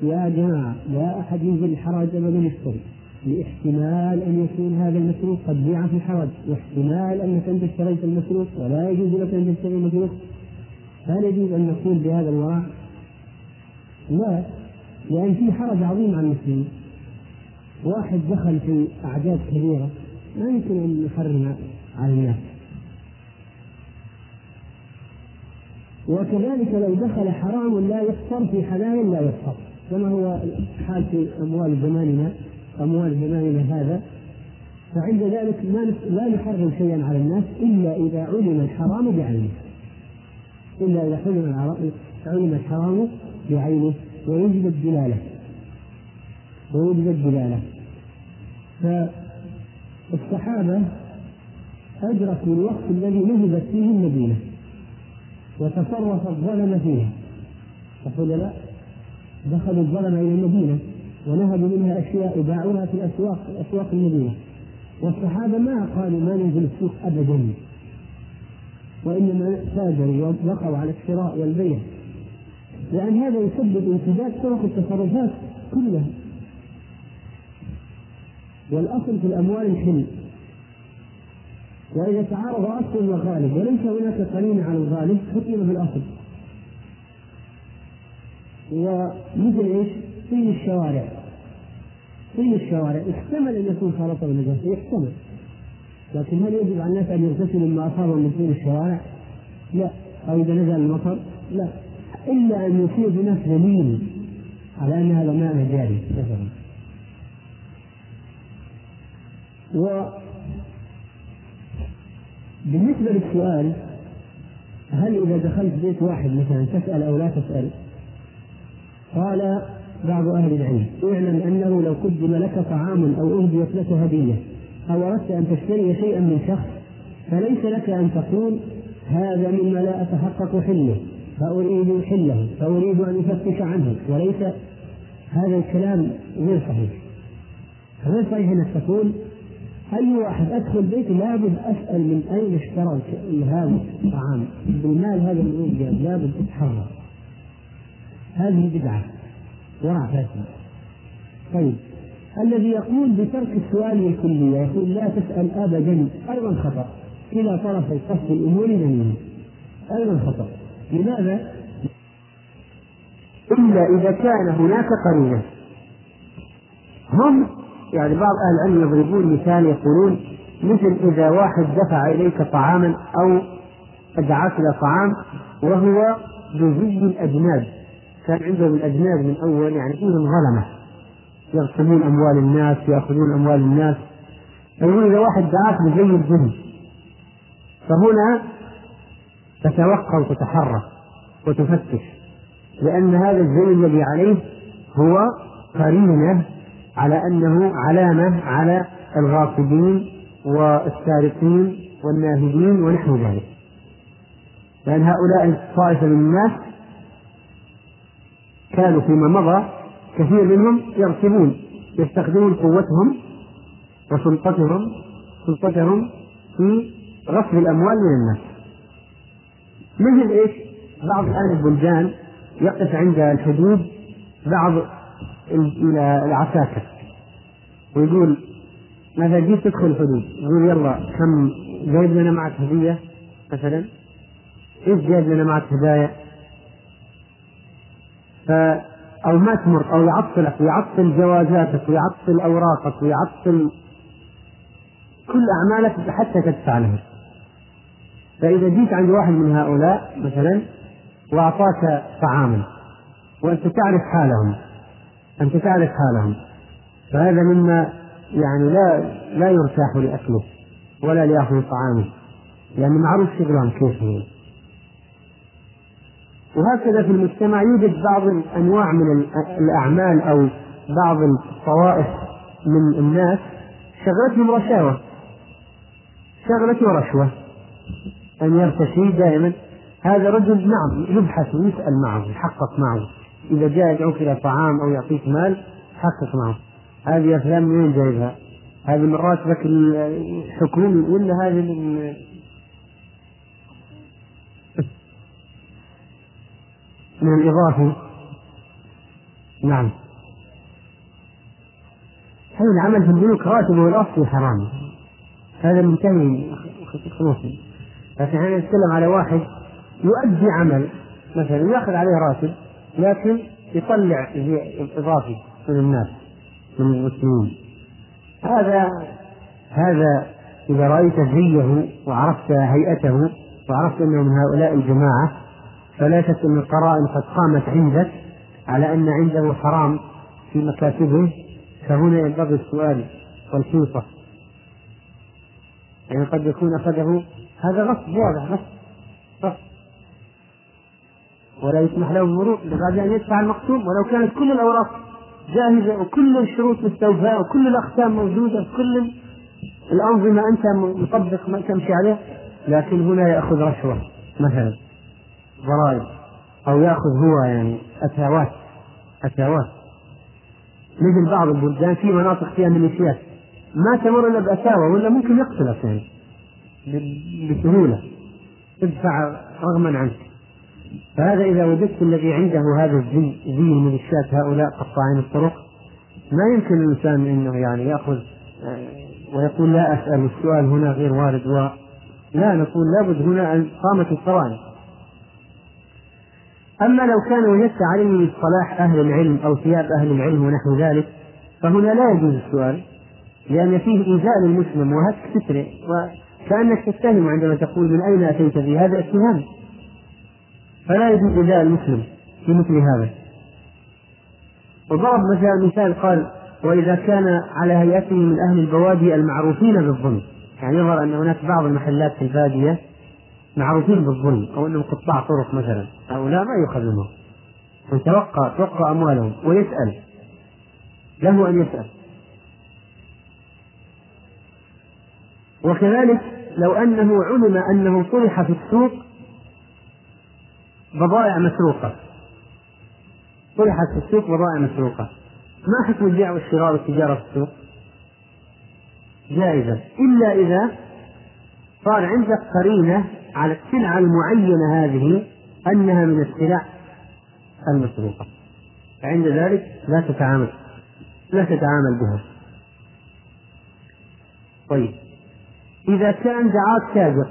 يا جماعة لا أحد ينزل الحرج أبدا يشتري؟ لاحتمال أن يكون هذا المسروق قد بيع في الحرج واحتمال أنك أنت اشتريت المسروق ولا يجوز لك أن تشتري المسروق هل يجوز أن نقول بهذا الوراء؟ لا. لأن في حرج عظيم على المسلمين. واحد دخل في أعداد كبيرة ما يمكن أن يحرم على الناس. وكذلك لو دخل حرام لا يفطر في حلال لا يفطر. كما هو حال في أموال زماننا أموال زماننا هذا. فعند ذلك لا نحرم شيئا على الناس إلا إذا علم الحرام بعينه. إلا إذا علم الحرام بعينه. ويوجد الدلالة ويوجد الدلالة فالصحابة أدركوا الوقت الذي نهبت فيه المدينة. وتصرف الظلم فيها. تقول لا دخلوا الظلم إلى المدينة ونهبوا منها أشياء وباعوها في الأسواق أسواق المدينة. والصحابة ما قالوا ما ننزل السوق أبدا. وإنما تاجروا ووقعوا على الشراء والبيع. لأن هذا يسبب امتداد طرق التصرفات كلها. والأصل في الأموال الحل. وإذا تعارض أصل وغالب وليس هناك قرينة على الغالب حكم بالأصل ومثل إيش؟ طين الشوارع. طين الشوارع احتمل أن يكون خلطه بالنجاسه يحتمل. لكن هل يجب على الناس أن يغتسلوا مما أصابهم من طين الشوارع؟ لا. أو إذا نزل المطر؟ لا. إلا أن يصير هناك دليل على أن هذا ماء جاري مثلا و بالنسبة للسؤال هل إذا دخلت بيت واحد مثلا تسأل أو لا تسأل؟ قال بعض أهل العلم اعلم أنه لو قدم لك طعام أو أهديت لك هدية أو أردت أن تشتري شيئا من شخص فليس لك أن تقول هذا مما لا أتحقق حله فأريد حله فأريد أن أفتش عنه وليس هذا الكلام غير صحيح. غير صحيح أنك تقول أي واحد أدخل بيتي لابد أسأل من أين اشترى هذا الطعام؟ بالمال هذا من أين لابد أتحرى. هذه بدعة ورع فاسد طيب الذي يقول بترك السؤال الكلية يقول لا تسأل أبدا أيضا خطأ. إلى طرف القصد الأمور جميعا أيضا خطأ. لماذا؟ إلا إذا كان هناك قرينة. هم يعني بعض أهل العلم يضربون مثال يقولون مثل إذا واحد دفع إليك طعاما أو أدعاك إلى طعام وهو بزي الأجناد. كان عندهم الأجناد من أول يعني فيهم ظلمة يغصبون أموال الناس يأخذون أموال الناس. يقول إذا واحد دعاك بزي الجن فهنا تتوقع وتتحرك وتفتش لأن هذا الزي الذي عليه هو قرينة على أنه علامة على الغاصبين والسارقين والناهبين ونحو ذلك. لأن هؤلاء الطائفة من الناس كانوا فيما مضى كثير منهم يركبون يستخدمون قوتهم وسلطتهم سلطتهم في غصب الأموال من الناس. مثل إيش؟ بعض الآن البلدان يقف عند الحدود بعض العساكر ويقول ماذا جيت تدخل الحدود؟ يقول يلا كم جايب لنا معك هدية مثلا؟ إيش جايب لنا معك هدايا؟ ف أو ما تمر أو يعطلك ويعطل جوازاتك ويعطل أوراقك ويعطل كل أعمالك حتى تدفع له فإذا جيت عند واحد من هؤلاء مثلا وأعطاك طعاما وأنت تعرف حالهم أنت تعرف حالهم فهذا مما يعني لا لا يرتاح لأكله ولا ليأخذ طعامه لأن معروف شغلهم كيف هو. وهكذا في المجتمع يوجد بعض الأنواع من الأعمال أو بعض الطوائف من الناس شغلتهم رشاوة. شغلته رشوة أن يرتشي دائما. هذا رجل نعم يبحث ويسأل معه يحقق معه إذا جاء يدعوك إلى طعام أو يعطيك مال حقق معه هذه أفلام من جايبها؟ هذه من راتبك الحكومي ولا هذه من من الإضافي نعم. هذا العمل في البنوك راتبه الأصلي حرام. هذا منتهي خصوصا لكن إحنا نتكلم على واحد يؤدي عمل مثلا يأخذ عليه راتب لكن يطلع اضافي من الناس من المسلمين. هذا هذا إذا رأيت زيه وعرفت هيئته وعرفت أنه من هؤلاء الجماعة فلا شك أن القرائن قد قامت عندك على أن عنده حرام في مكاتبه. فهنا ينبغي السؤال والحيطه يعني قد يكون أخذه هذا غصب واضح غصب غصب. ولا يسمح له المرور بعد أن يدفع المقسوم ولو كانت كل الأوراق جاهزة وكل الشروط مستوفاة وكل الأقسام موجودة كل الأنظمة أنت مطبق ما تمشي عليه لكن هنا يأخذ رشوة مثلا ضرائب أو يأخذ هو يعني أتاوات أتاوات مثل بعض البلدان في مناطق فيها ميليشيات. ما تمر الا بأساوة ولا ممكن يقتلك يعني بسهولة ادفع رغما عنك. فهذا إذا وجدت الذي عنده هذا الزي زي الميليشيات هؤلاء قطاعين الطرق ما يمكن الإنسان أنه يعني يأخذ آه، ويقول لا أسأل السؤال هنا غير وارد و لا نقول لابد هنا أن قامت القرائن. أما لو كان وجدت عليه صلاح أهل العلم أو ثياب أهل العلم ونحو ذلك فهنا لا يجوز السؤال لأن فيه إيذاء للمسلم وهتك ستره وكأنك تتهم عندما تقول من أين أتيت به هذا اتهام. فلا يجوز إيذاء المسلم في مثل هذا. وضرب مثلا مثال قال وإذا كان على هيئته من أهل البوادي المعروفين بالظلم. يعني يظهر أن هناك بعض المحلات في البادية معروفين بالظلم أو أنهم قطاع طرق مثلا. هؤلاء ما يؤخذ منهم ويتوقع توقع أموالهم ويسأل. له أن يسأل. وكذلك لو أنه علم أنه طرح في السوق بضائع مسروقة. طرحت في السوق بضائع مسروقة. ما حكم البيع والشراء والتجارة في السوق؟ جائزة. إلا إذا صار عندك قرينة على السلعة المعينة هذه أنها من السلع المسروقة. فعند ذلك لا تتعامل لا تتعامل بها. طيب. إذا كان دعاة تاجر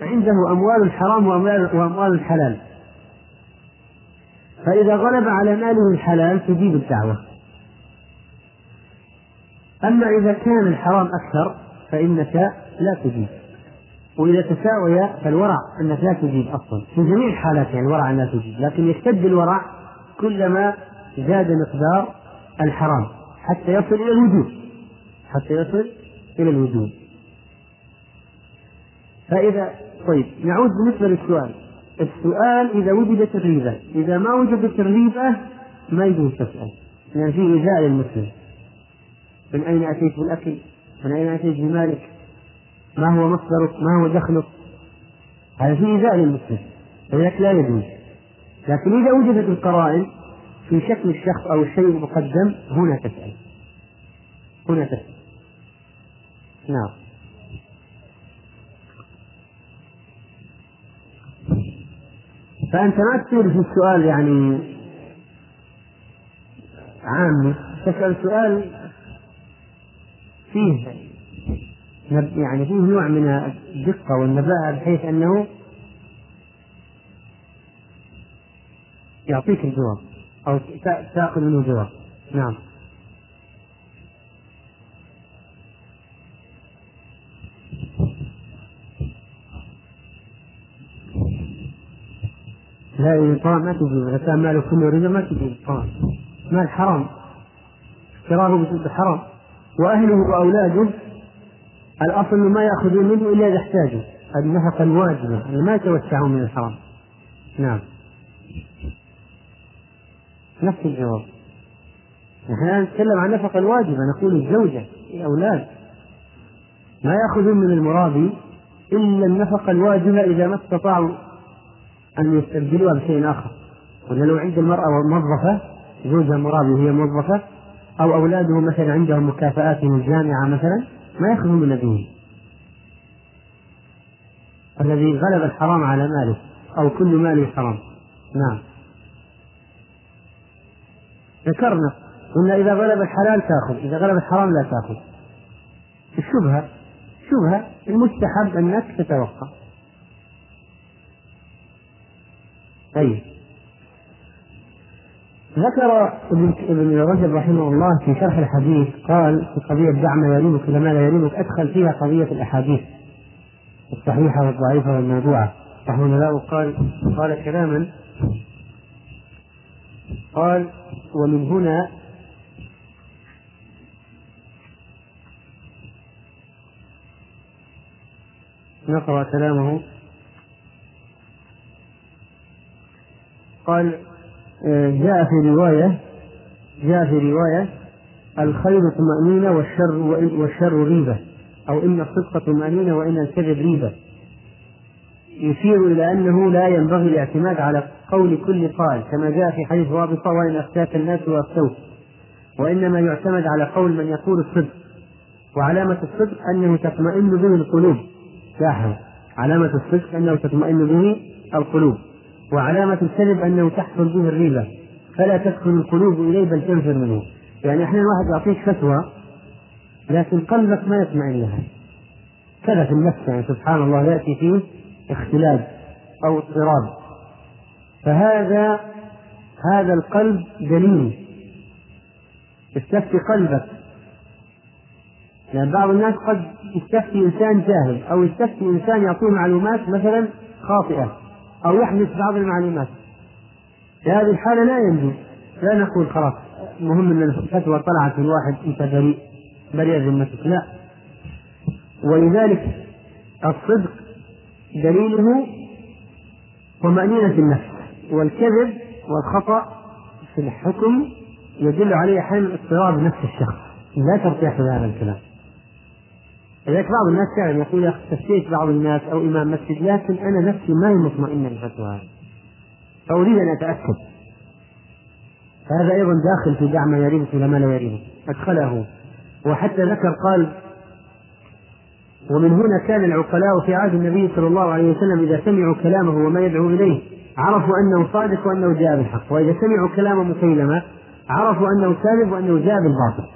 عنده أموال الحرام وأموال, الحلال. فإذا غلب على ماله الحلال تجيب الدعوة. أما إذا كان الحرام أكثر فإنك لا تجيب. وإذا تساوي فالورع أنك لا تجيب أصلا. في جميع الحالات يعني الورع لا تجيب لكن يشتد الورع كلما زاد مقدار الحرام حتى يصل إلى الوجود. حتى يصل إلى الوجود. فإذا طيب نعود بالنسبة للسؤال. السؤال إذا وجدت الريبة إذا ما وجدت الريبة ما يجوز تسأل لأن فيه إيذاء للمسلم. من أين أتيت بالأكل؟ من أين أتيت بمالك؟ ما هو مصدرك؟ ما هو دخلك؟ هذا فيه إيذاء للمسلم. فذلك لا يجوز. لكن إذا وجدت القرائن في شكل الشخص أو الشيء المقدم هنا تسأل. هنا تسأل. نعم. فأنت ما تصير في السؤال يعني عام. تسأل سؤال فيه يعني فيه نوع من الدقة والنباهة بحيث أنه يعطيك الجواب أو تأخذ منه جواب نعم. لا الإنطاء ما تجيب إذا كان ماله كله ربا ما تجيب الإنطاء مال حرام. اشتراه بحرام وأهله وأولاده الأصل ما يأخذون منه إلا إذا احتاجوا. النفقة الواجبة ما يتوسعون من الحرام. نعم. نفس الجواب. نحن نتكلم عن النفقة الواجبة نقول الزوجة الأولاد. ما يأخذون من المرابي إلا النفقة الواجبة إذا ما استطاعوا أن يستبدلوها بشيء آخر. ولا لو عند المرأة موظفة زوجها مرابي وهي موظفة أو أولاده مثلا عندهم مكافآت من الجامعة مثلا ما يأخذون من أبيه. الذي غلب الحرام على ماله أو كل ماله حرام. نعم. ذكرنا قلنا إذا غلب الحلال تأخذ إذا غلب الحرام لا تأخذ. الشبهة شبهة المستحب أنك تتوقع. طيب. ذكر ابن رجب رحمه الله في شرح الحديث قال في قضية دع ما يريبك إلى ما لا يريبك أدخل فيها قضية الأحاديث الصحيحة والضعيفة والموضوعة. رحمه الله قال قال كلاما قال ومن هنا نقرأ كلامه قال آه، جاء في رواية جاء في رواية الخير طمأنينة والشر والشر ريبة أو إن الصدق طمأنينة وإن الكذب ريبة. يشير إلى أنه لا ينبغي الاعتماد على قول كل قائل كما جاء في حديث رابطة وإن أفتاك الناس وأفتوك وإنما يعتمد على قول من يقول الصدق. وعلامة الصدق أنه تطمئن به القلوب. لاحظ علامة الصدق أنه تطمئن به القلوب. وعلامة الكذب أنه تحصل به الريبة. فلا تدخل القلوب إليه بل تنفر منه. يعني أحيانا واحد يعطيك فتوى لكن قلبك ما يطمئن لها. كذا في النفس يعني سبحان الله يأتي فيه اختلاف أو اضطراب. فهذا هذا القلب دليل. استفتي قلبك. يعني بعض الناس قد يستفتي إنسان جاهل أو يستفتي إنسان يعطيه معلومات مثلا خاطئة. أو يحدث بعض المعلومات. في هذه الحالة لا ينجو لا نقول خلاص مهم أن الفتوى طلعت من واحد أنت بريء بريء ذمتك لا. ولذلك الصدق دليله طمأنينة النفس والكذب والخطأ في الحكم يدل عليه أحيانا اضطراب نفس الشخص. لا ترتاح بهذا الكلام. لذلك بعض الناس فعلا يقول يا أخي بعض الناس أو إمام مسجد لكن أنا نفسي ما هي مطمئنه بالفتوى هذه فأريد أن أتأكد. فهذا أيضا داخل في دع ما يريبك إلى ما لا يريبك أدخله. وحتى ذكر قال ومن هنا كان العقلاء في عهد النبي صلى الله عليه وسلم إذا سمعوا كلامه وما يدعو إليه عرفوا أنه صادق وأنه جاء بالحق وإذا سمعوا كلام مسيلمة عرفوا أنه كاذب وأنه جاء بالباطل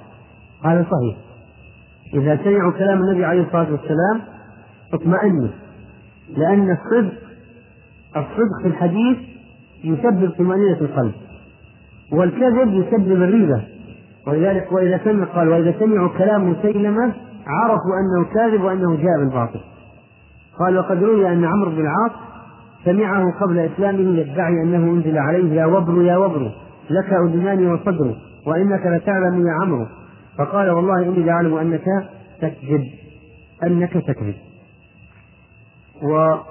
هذا صحيح. إذا سمعوا كلام النبي عليه الصلاة والسلام اطمئنوا لأن الصدق الصدق في الحديث يسبب طمأنينة القلب والكذب يسبب الريبة. ولذلك وإذا سمع قال وإذا سمعوا كلام مسيلمة عرفوا أنه كاذب وأنه جاء بالباطل قال وقد روي أن عمرو بن العاص سمعه قبل إسلامه يدعي أنه أنزل عليه يا وبر يا وبر لك أذنان وصدر وإنك لتعلم يا عمرو. فقال والله إني لأعلم أنك تكذب أنك تكذب. وقال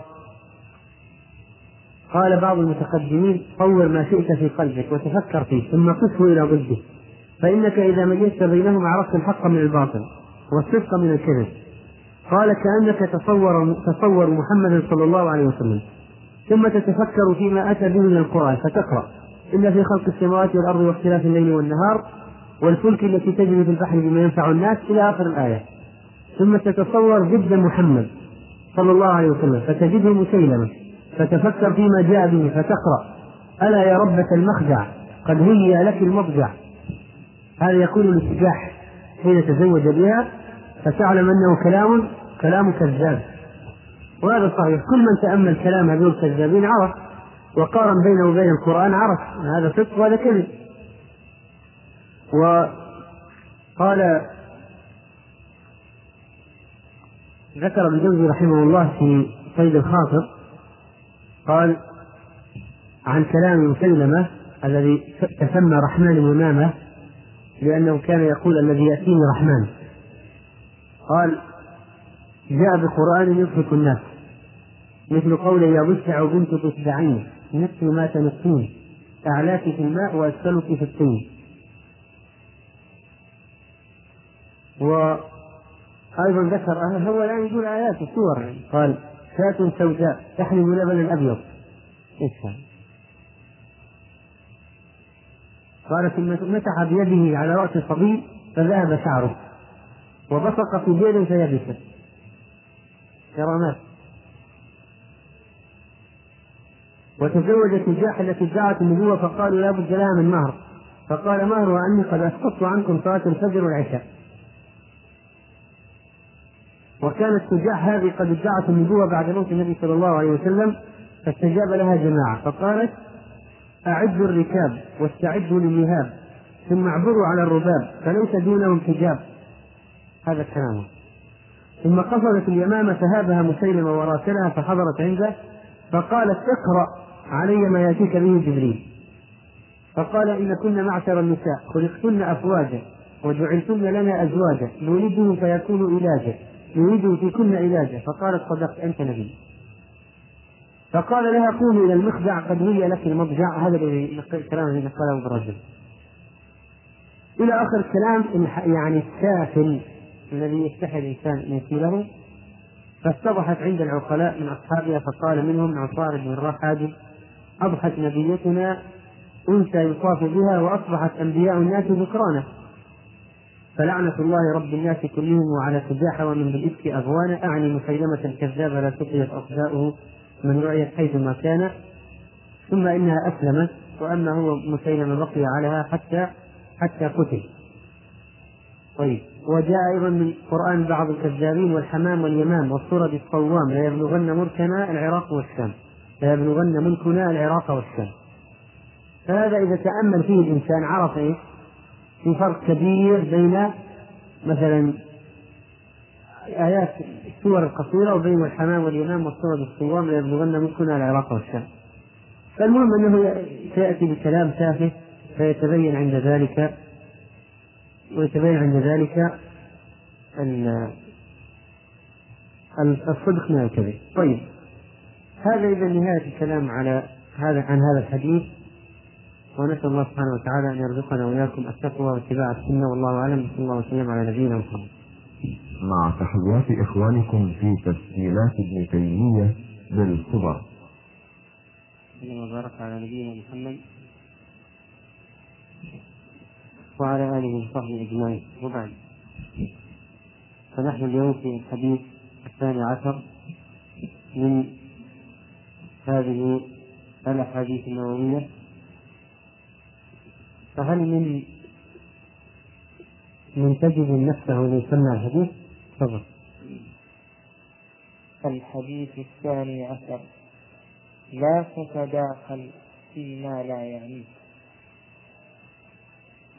بعض المتقدمين طور ما شئت في قلبك وتفكر فيه ثم قسه إلى ضده. فإنك إذا ميزت بينهما عرفت الحق من الباطل والصدق من الكذب. قال كأنك تصور تصور محمدا صلى الله عليه وسلم. ثم تتفكر فيما أتى به من القرآن فتقرأ. إن في خلق السماوات والأرض واختلاف الليل والنهار والفلك التي تجري في البحر بما ينفع الناس إلى آخر الآية. ثم تتصور جد محمد صلى الله عليه وسلم فتجده مسيلمة فتفكر فيما جاء به فتقرأ ألا يا ربة المخدع قد هيئ لك المضجع. هذا يكون الاتجاح حين تزوج بها فتعلم أنه كلام كلام كذاب. وهذا صحيح. كل من تأمل كلام هذول الكذابين عرف وقارن بينه وبين القرآن عرف هذا صدق وهذا كذب. وقال ذكر ابن جوزي رحمه الله في صيد الخاطر قال عن كلام مسلمة الذي تسمى رحمن الإمامة لأنه كان يقول الذي يأتيني رحمن. قال جاء بقرآن يضحك الناس مثل قول يا بسع بنت تتبعين نفس ما تنقين أعلاك في الماء وأسفلك في الطين وأيضا ذكر هو الآن يقول آيات وصور قال شاة سوداء تحمل لبنا أبيض. إيش قال ثم مسح بيده على رأس الصبي فذهب شعره وبصق في بئر فيبس كرامات وتزوجت الجاح التي ادعت النبوة فقالوا لا بد لها من مهر. فقال مهرها أني قد أسقطت عنكم صلاة الفجر والعشاء. وكانت سجاح هذه قد ادعت النبوة بعد موت النبي صلى الله عليه وسلم فاستجاب لها جماعة فقالت أعدوا الركاب واستعدوا للنهاب ثم اعبروا على الرباب فليس دونهم حجاب. هذا الكلام. ثم قصدت اليمامة فهابها مسيلمة وراسلها فحضرت عنده فقالت اقرأ علي ما يأتيك به جبريل. فقال إن كنا معشر النساء خلقتن أفواجا وجعلتن لنا أزواجا نريده فيكون علاجا نريده في كل علاجا فقالت صدقت أنت نبي. فقال لها قومي إلى المخدع قد هي لك المضجع. هذا الكلام الذي قاله رجب. إلى آخر الكلام يعني السافل الذي يستحي الإنسان أن يسيله فاتضحت عند العقلاء من أصحابها فقال منهم عصار بن الرحاد أضحت نبيتنا أنثى يطاف بها وأصبحت أنبياء الناس ذكرانا. فلعنة الله رب الناس كلهم وعلى سجاح ومن بالإفك أغوانا. أعني مسيلمة الكذاب لا تقيت أصداؤه من رؤية حيثما كان. ثم إنها أسلمت وأما هو مسيلمة بقي عليها حتى حتى قتل. طيب. وجاء أيضا من القرآن بعض الكذابين والحمام واليمام والصرد الصوام لا يبلغن ملكنا العراق والشام. لا يبلغن ملكنا العراق والشام. فهذا إذا تأمل فيه الإنسان عرف إيه؟ في فرق كبير بين مثلا آيات السور القصيرة وبين الحمام واليمام والصور الصوام لا يبلغن ملكنا العراق والشام. فالمهم أنه سيأتي بكلام تافه فيتبين عند ذلك ويتبين عند ذلك الصدق من الكذب. طيب هذا إذا نهاية الكلام على هذا عن هذا الحديث. ونسأل الله سبحانه وتعالى أن يرزقنا وإياكم التقوى واتباع السنة والله أعلم صلى الله وسلم على نبينا محمد. مع تحيات إخوانكم في تسجيلات ابن تيمية بالصبر. وبارك على نبينا محمد وعلى آله وصحبه أجمعين وبعد فنحن اليوم في الحديث الثاني عشر من هذه الأحاديث النووية فهل من منتجب نفسه ليسمى الحديث؟ تفضل. الحديث الثاني عشر لا تتداخل فيما لا يعنيك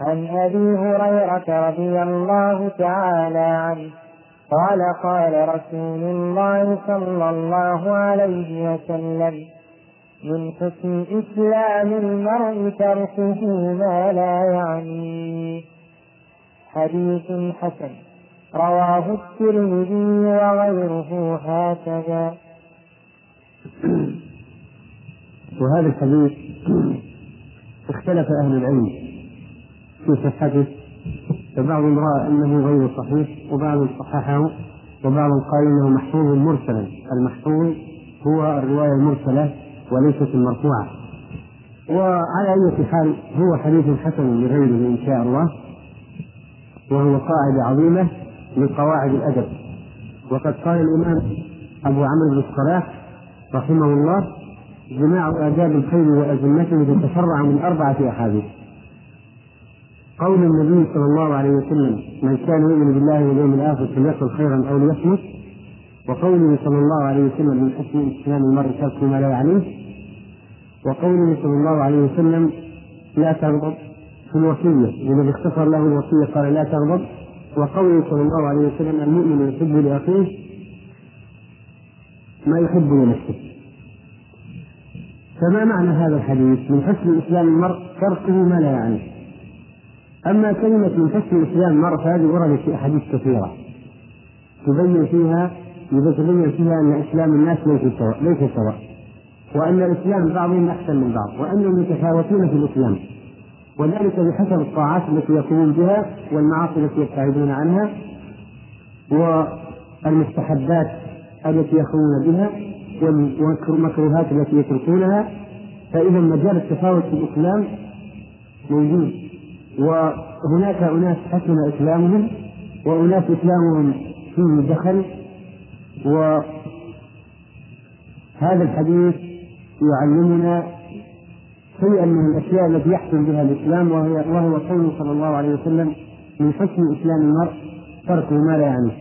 عن أبي هريرة رضي الله تعالى عنه قال قال رسول الله صلى الله عليه وسلم من حسن إسلام المرء تركه ما لا يعنيه حديث حسن رواه الترمذي وغيره هكذا. وهذا الحديث اختلف أهل العلم في صحته فبعضهم رأى أنه غير صحيح وبعضهم صححه وبعضهم قال إنه محفوظ مرسلا. المحفوظ هو الرواية المرسلة وليست المرفوعة. وعلى أي حال هو حديث حسن لغيره إن شاء الله وهو قاعدة عظيمة من قواعد الأدب. وقد قال الإمام أبو عمرو بن الصلاح رحمه الله جماع آداب الخير وأزمته تتفرع من أربعة أحاديث. قول النبي صلى الله عليه وسلم من كان يؤمن بالله واليوم الآخر فليقل خيرا أو ليصمت. وقوله صلى الله عليه وسلم من حسن إسلام المرء ترك ما لا يعنيه وقوله صلى الله عليه وسلم لا تغضب في الوصية لمن اختصر له الوصية قال لا تغضب وقوله صلى الله عليه وسلم المؤمن يحب لأخيه ما يحب لنفسه. فما معنى هذا الحديث؟ من حسن إسلام المرء تركه ما لا يعنيه. أما كلمة من حسن إسلام المرء فهذه وردت في أحاديث كثيرة تبين فيها يبين فيها أن إسلام الناس ليس سواء ليس سواء. وأن الإسلام بعضهم أحسن من بعض وأنهم يتفاوتون في الإسلام. وذلك بحسب الطاعات التي يقومون بها والمعاصي التي يبتعدون عنها والمستحبات التي يخلون بها والمكروهات التي يتركونها. فإذا مجال التفاوت في الإسلام موجود. وهناك أناس حسن إسلامهم وأناس إسلامهم فيه دخل. وهذا الحديث يعلمنا شيئا من الأشياء التي يحكم بها الإسلام وهي وهو قوله صلى الله عليه وسلم من حسن إسلام المرء تركه ما لا يعنيه.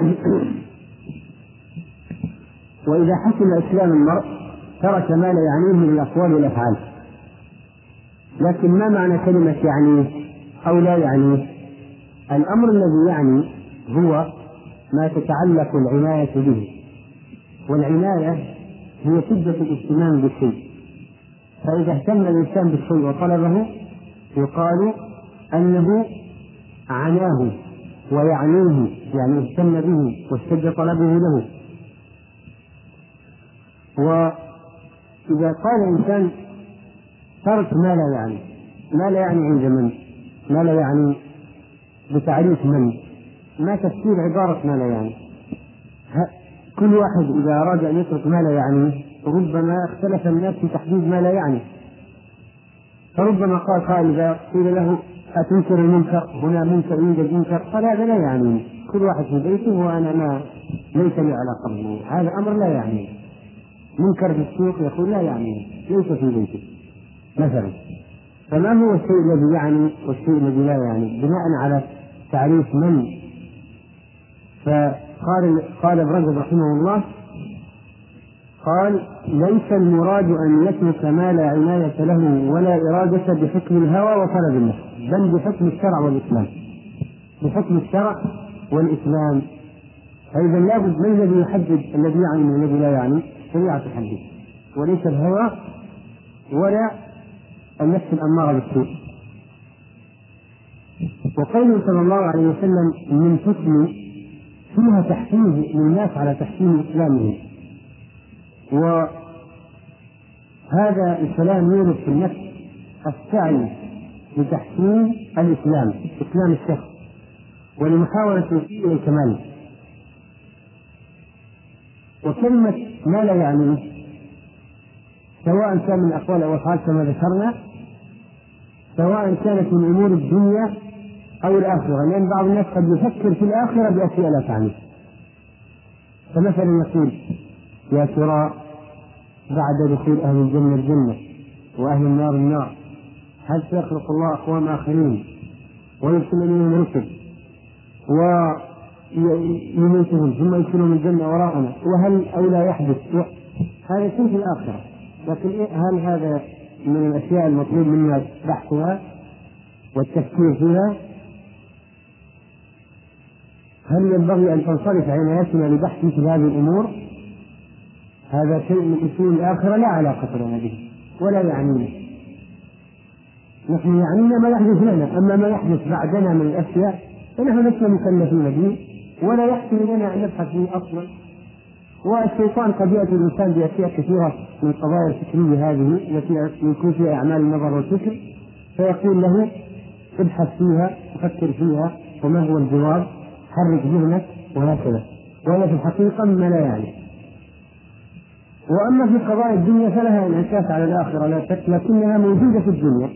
وإذا حسن إسلام المرء ترك ما لا يعنيه من الأقوال والأفعال. لكن ما معنى كلمة يعنيه أو لا يعنيه؟ الأمر الذي يعني هو ما تتعلق العناية به. والعناية هي شدة الاهتمام بالشيء. فإذا اهتم الإنسان بالشيء وطلبه يقال أنه عناه ويعنيه يعني اهتم به واشتد طلبه له. وإذا قال الإنسان ترك ما لا يعني ما لا يعني عند من؟ ما لا يعني بتعريف من؟ ما تفسير عبارة ما لا يعني. كل واحد إذا أراد أن يترك ما لا يعني ربما اختلف الناس في تحديد ما لا يعني. فربما قال قائل إذا قيل له أتنكر المنكر هنا منكر يوجد منكر قال هذا لا يعني. كل واحد في بيته وأنا ما ليس لي علاقة به. هذا أمر لا يعني. منكر في السوق يقول لا يعني ليس في بيته. مثلا فما هو الشيء الذي يعني والشيء الذي لا يعني؟ بناء على تعريف من فقال قال ابن رجب رحمه الله قال ليس المراد أن يترك ما لا عناية له ولا إرادة بحكم الهوى وطلب النفس بل بحكم الشرع والإسلام. بحكم الشرع والإسلام. فإذا لابد من الذي يحدد الذي يعني من الذي لا يعني؟ الشريعة تحدد وليس الهوى ولا النفس الأمارة بالسوء. وقوله صلى الله عليه وسلم من حكم فيها تحفيز للناس على تحسين إسلامهم. وهذا الكلام يورد في النفس السعي لتحسين الإسلام إسلام الشخص ولمحاولة الكمال. وكلمة ما لا يعنيه سواء كان من أقوال أو أفعال كما ذكرنا سواء كانت من أمور الدنيا أو الآخرة لأن بعض الناس قد يفكر في الآخرة بأشياء لا تعنيه فمثلا يقول يا ترى بعد دخول أهل الجنة الجنة وأهل النار النار هل سيخلق الله أقوام آخرين ويرسل إليهم رسل يميتهم ثم يدخلهم الجنة وراءنا؟ وهل أو لا يحدث؟ هذا شيء في الآخرة. لكن إيه، هل هذا من الأشياء المطلوب منا بحثها والتفكير فيها؟ هل ينبغي أن تنصرف عنايتنا لبحث مثل هذه الأمور؟ هذا شيء من أصول الآخرة لا علاقة لنا به ولا يعنينا. نحن يعنينا ما يحدث لنا أما ما يحدث بعدنا من الأشياء فنحن لسنا مكلفين به ولا يحسن لنا أن نبحث فيه أصلا. والشيطان قد يأتي الإنسان بأشياء كثيرة من القضايا الفكرية هذه التي يكون فيها أعمال النظر والفكر فيقول له ابحث فيها وفكر فيها وما هو الجواب؟ حرك ذهنك وهكذا وهي في الحقيقة مما لا يعني وأما في قضايا الدنيا فلها انعكاس على الآخرة لا شك لكنها موجودة في الدنيا.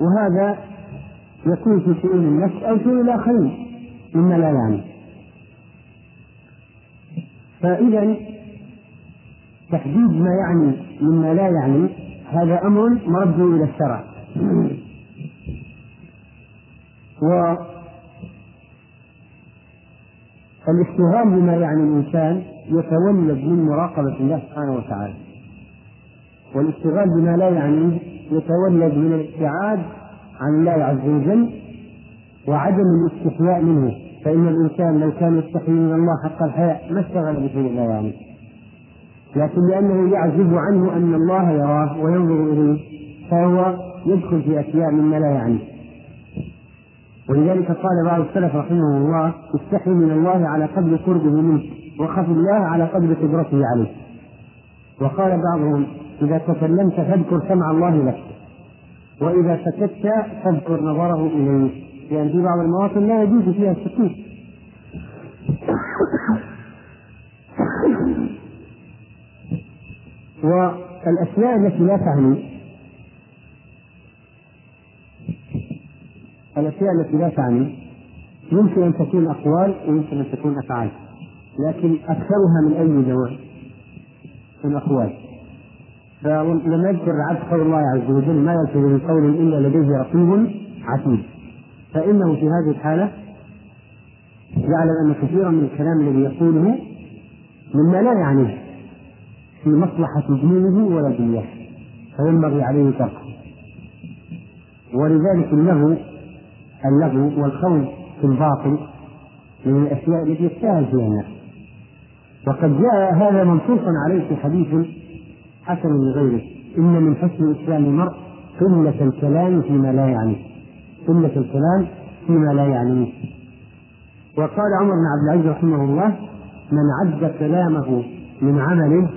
وهذا يكون في شؤون النفس أو شؤون الآخرين مما لا يعني فإذا تحديد ما يعني مما لا يعني هذا أمر مرد إلى الشرع. و الاشتغال بما يعني الإنسان يتولد من مراقبة الله سبحانه وتعالى. والاشتغال بما لا يعنيه يتولد من الابتعاد عن الله عز وجل وعدم الاستحياء منه. فإن الإنسان لو كان يستحي من الله حق الحياء ما اشتغل بشيء لا يعني. لكن لأنه يعزب عنه أن الله يراه وينظر إليه فهو يدخل في أشياء مما لا يعنيه ولذلك قال بعض السلف رحمه الله استحي من الله على قدر قربه منك وخف الله على قدر قدرته عليك وقال بعضهم إذا تكلمت فاذكر سمع الله لك وإذا سكت فاذكر نظره إليك. لأن في بعض المواطن لا يجوز فيها السكوت والأشياء التي لا تعني الأشياء التي لا تعني يمكن أن تكون أقوال ويمكن أن تكون أفعال لكن أكثرها من أي نوع؟ من أقوال. فلما يذكر عبد قول الله عز وجل ما يلفظ من قول إلا لديه رقيب عتيد. فإنه في هذه الحالة يعلم أن كثيرا من الكلام الذي يقوله مما لا يعنيه في مصلحة دينه ولا دنياه فينبغي عليه تركه. ولذلك اللغو اللغو والخوض في الباطل من الأشياء التي يستاهل فيها الناس. وقد جاء هذا منصوصا عليه في حديث حسن لغيره إن من حسن إسلام المرء قلة الكلام فيما لا يعنيه قلة الكلام فيما لا يعنيه وقال عمر بن عبد العزيز رحمه الله من عد كلامه من عمله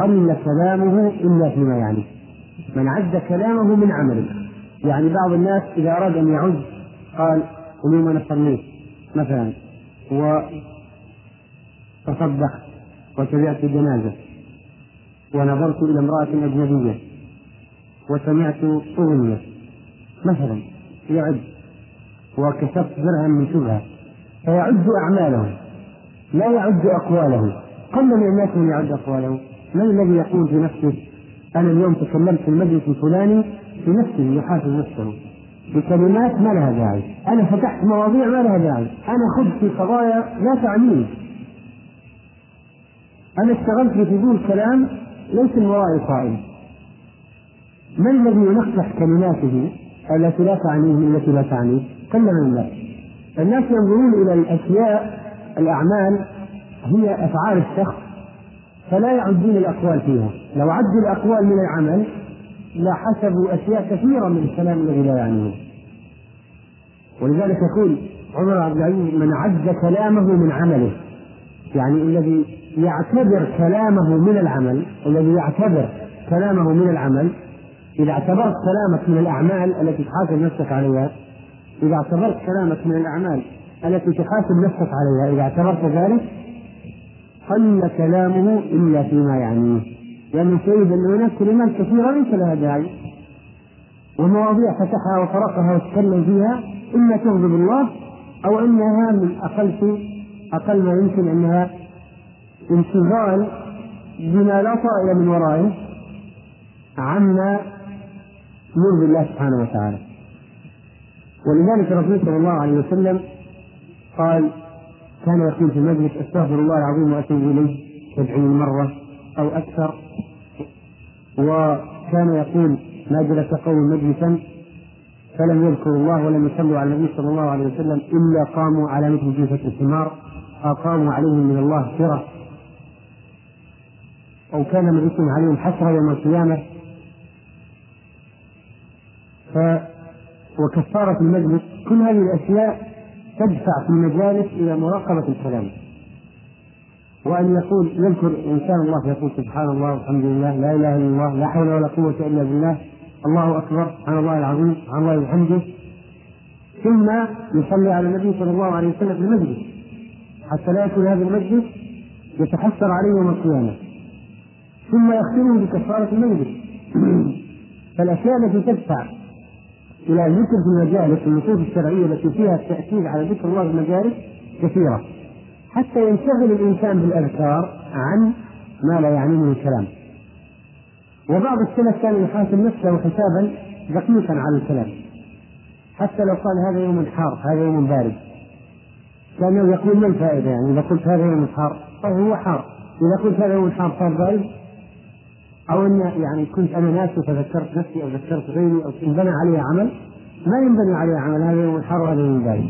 قل كلامه إلا فيما يعنيه من عد كلامه من عمله. يعني بعض الناس إذا أراد أن يعد قال أنا صليت مثلا وتصدقت وتبعت جنازة ونظرت إلى امرأة أجنبية وسمعت أغنية مثلا يعد وكسبت درهم من شبهة فيعد أعماله لا يعد أقواله. قل من الناس من يعد أقواله؟ من الذي يقول في نفسه أنا اليوم تكلمت في المجلس الفلاني في نفسه يحاسب نفسه؟ بكلمات ما لها داعي. أنا فتحت مواضيع ما لها داعي. أنا خذت في قضايا لا تعنيني. أنا اشتغلت في فضول كلام ليس من ورائي قائم من الذي ينقح كلماته التي لا تعنيه التي لا تعنيه؟ قل من الناس الناس ينظرون إلى الأشياء الأعمال هي أفعال الشخص فلا يعدون الأقوال فيها. لو عدوا الأقوال من العمل لحسبوا أشياء كثيرة من الكلام الذي لا يعنيه. ولذلك يقول عمر عبد العزيز من عد كلامه من عمله. يعني الذي يعتبر كلامه من العمل الذي يعتبر كلامه من العمل إذا اعتبرت كلامك من الأعمال التي تحاسب نفسك عليها إذا اعتبرت كلامك من الأعمال التي تحاسب نفسك عليها إذا اعتبرت ذلك قل كلامه إلا فيما يعنيه. لأنه سيد أن هناك كلمات كثيرة ليس لها داعي. ومواضيع فتحها وطرقها وتكلم فيها إما تغضب الله أو أنها من أقل أقل ما يمكن أنها انشغال بما لا طائل من ورائه عما يرضي الله سبحانه وتعالى. ولذلك الرسول صلى الله عليه وسلم قال كان يقول في المجلس أستغفر الله العظيم وأتوب إليه سبعين مرة أو أكثر. وكان يقول ما جلس قوم مجلسا فلم يذكروا الله ولم يصلوا على النبي صلى الله عليه وسلم إلا قاموا على مثل جيفه الحمار أو قاموا عليهم من الله سره أو كان من اسم عليهم حسره يوم القيامة. ف وكفارة المجلس كل هذه الأشياء تدفع في المجالس إلى مراقبة الكلام. وأن يقول يذكر إنسان الله فيقول سبحان الله والحمد لله لا إله إلا الله لا حول ولا قوة إلا بالله. الله أكبر سبحان الله العظيم سبحان الله وبحمده. ثم يصلي على النبي صلى الله عليه وسلم في المسجد. حتى لا يكون هذا المسجد يتحسر عليه يوم القيامة. ثم يختمه بكفارة المنزل فالأشياء التي تدفع إلى الذكر في المجالس النصوص الشرعية التي فيها التأكيد على ذكر الله في المجالس كثيرة. حتى ينشغل الإنسان بالأذكار عن ما لا يعنيه الكلام. وبعض السلف كان يحاسب نفسه حسابا دقيقا على الكلام. حتى لو قال هذا يوم حار هذا يوم بارد. كان يقول ما الفائدة؟ يعني إذا قلت هذا يوم حار طيب هو حار. إذا قلت هذا يوم حار صار بارد أو أن يعني كنت أنا ناسي فذكرت نفسي أو ذكرت غيري أو انبنى علي عمل ما ينبني علي عمل. هذا يوم الحر وهذا يوم البارد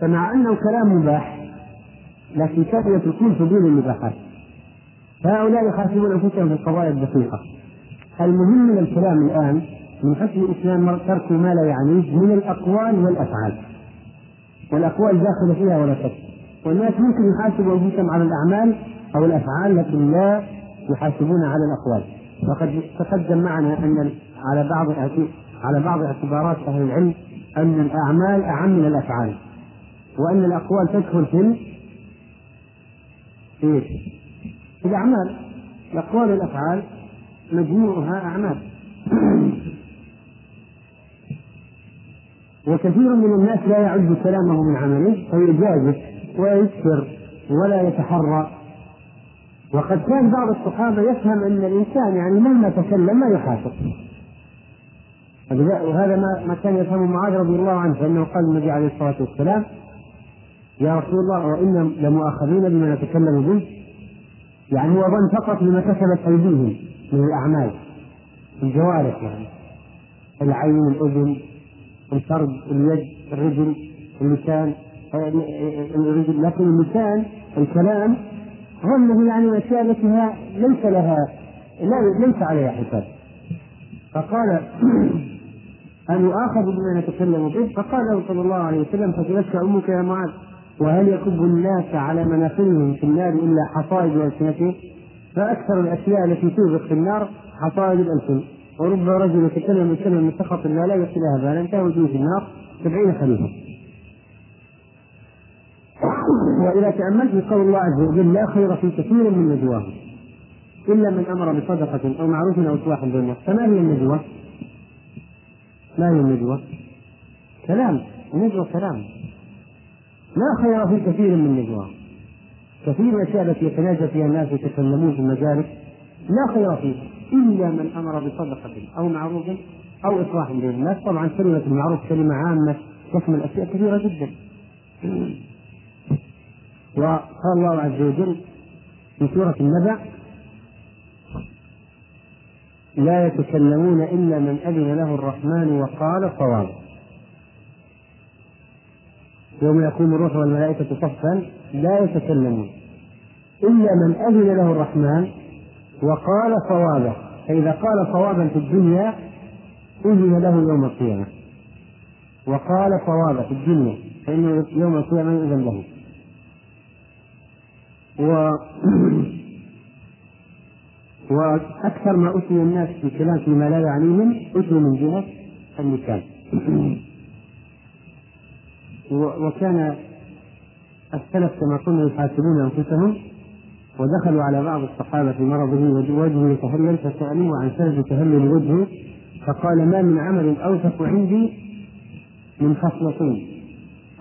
فمع أنه كلام مباح لكن كان يتركون حدود المباحات؟ فهؤلاء يحاسبون أنفسهم في القضايا الدقيقة. المهم من الكلام الآن من حسن الإسلام ترك ما لا يعنيه من الأقوال والأفعال. والأقوال داخلة فيها ولا شك. والناس ممكن يحاسبوا أنفسهم على الأعمال أو الأفعال لكن لا يحاسبون على الأقوال. وقد تقدم معنا أن على بعض على بعض اعتبارات أهل العلم أن الأعمال أعم من الأفعال. وأن الأقوال تدخل في إيش؟ الأعمال. الأقوال والأفعال مجموعها أعمال. وكثير من الناس لا يعد كلامه من عمله فيجازف ويكثر ولا يتحرى. وقد كان بعض الصحابة يفهم أن الإنسان يعني مهما تكلم ما يحاسب. وهذا ما ما كان يفهمه معاذ رضي الله عنه فإنه قال النبي عليه الصلاة والسلام يا رسول الله وإنا لمؤاخذين بما نتكلم به يعني هو ظن فقط بما كسبت أيديهم من الأعمال الجوارح يعني العين الأذن الفرد اليد الرجل اللسان الرجل لكن اللسان الكلام ظنه يعني الاشياء التي ليس لها لا ليس عليها حساب. فقال أن يؤاخذ بما نتكلم به فقال له صلى الله عليه وسلم فتلك أمك يا معاذ. وهل يكب الناس على مناخرهم في النار إلا حصائد ألسنتهم فأكثر الأشياء التي توبق في النار حصائد الألسن. ورب رجل يتكلم بكلمة من سخط الله لا يحصي لها بالا انتهى في النار سبعين خليفة. وإذا تأملت في قول الله عز وجل لا خير في كثير من نجواهم. إلا من أمر بصدقة أو معروف أو إصلاح بين الناس. فما هي النجوى؟ ما هي النجوى؟ كلام. النجوى كلام. لا خير في كثير من نجواهم كثير من الأشياء التي يتناجى فيها الناس يتكلمون في المجالس لا خير فيها إلا من أمر بصدقة أو معروف أو إصلاح بين الناس. طبعا كلمة المعروف كلمة عامة تشمل أشياء كثيرة جدا. وقال الله عز وجل في سورة النبأ لا يتكلمون إلا من أذن له الرحمن وقال صواب. يوم يقوم الروح والملائكة صفا لا يتكلمون إلا من أذن له الرحمن وقال صوابا فإذا قال صوابا في الدنيا أذن له يوم القيامة. وقال صوابا في الدنيا فإنه يوم القيامة يؤذن له. و وأكثر ما أتي الناس في كلام فيما لا يعنيهم أتوا من جهة اللسان وكان السلف كما قلنا يحاسبون أنفسهم ودخلوا على بعض الصحابة في مرضه وجهه يتهلل فسألوه عن سبب تهلل وجهه فقال ما من عمل أوثق عندي من خصلتين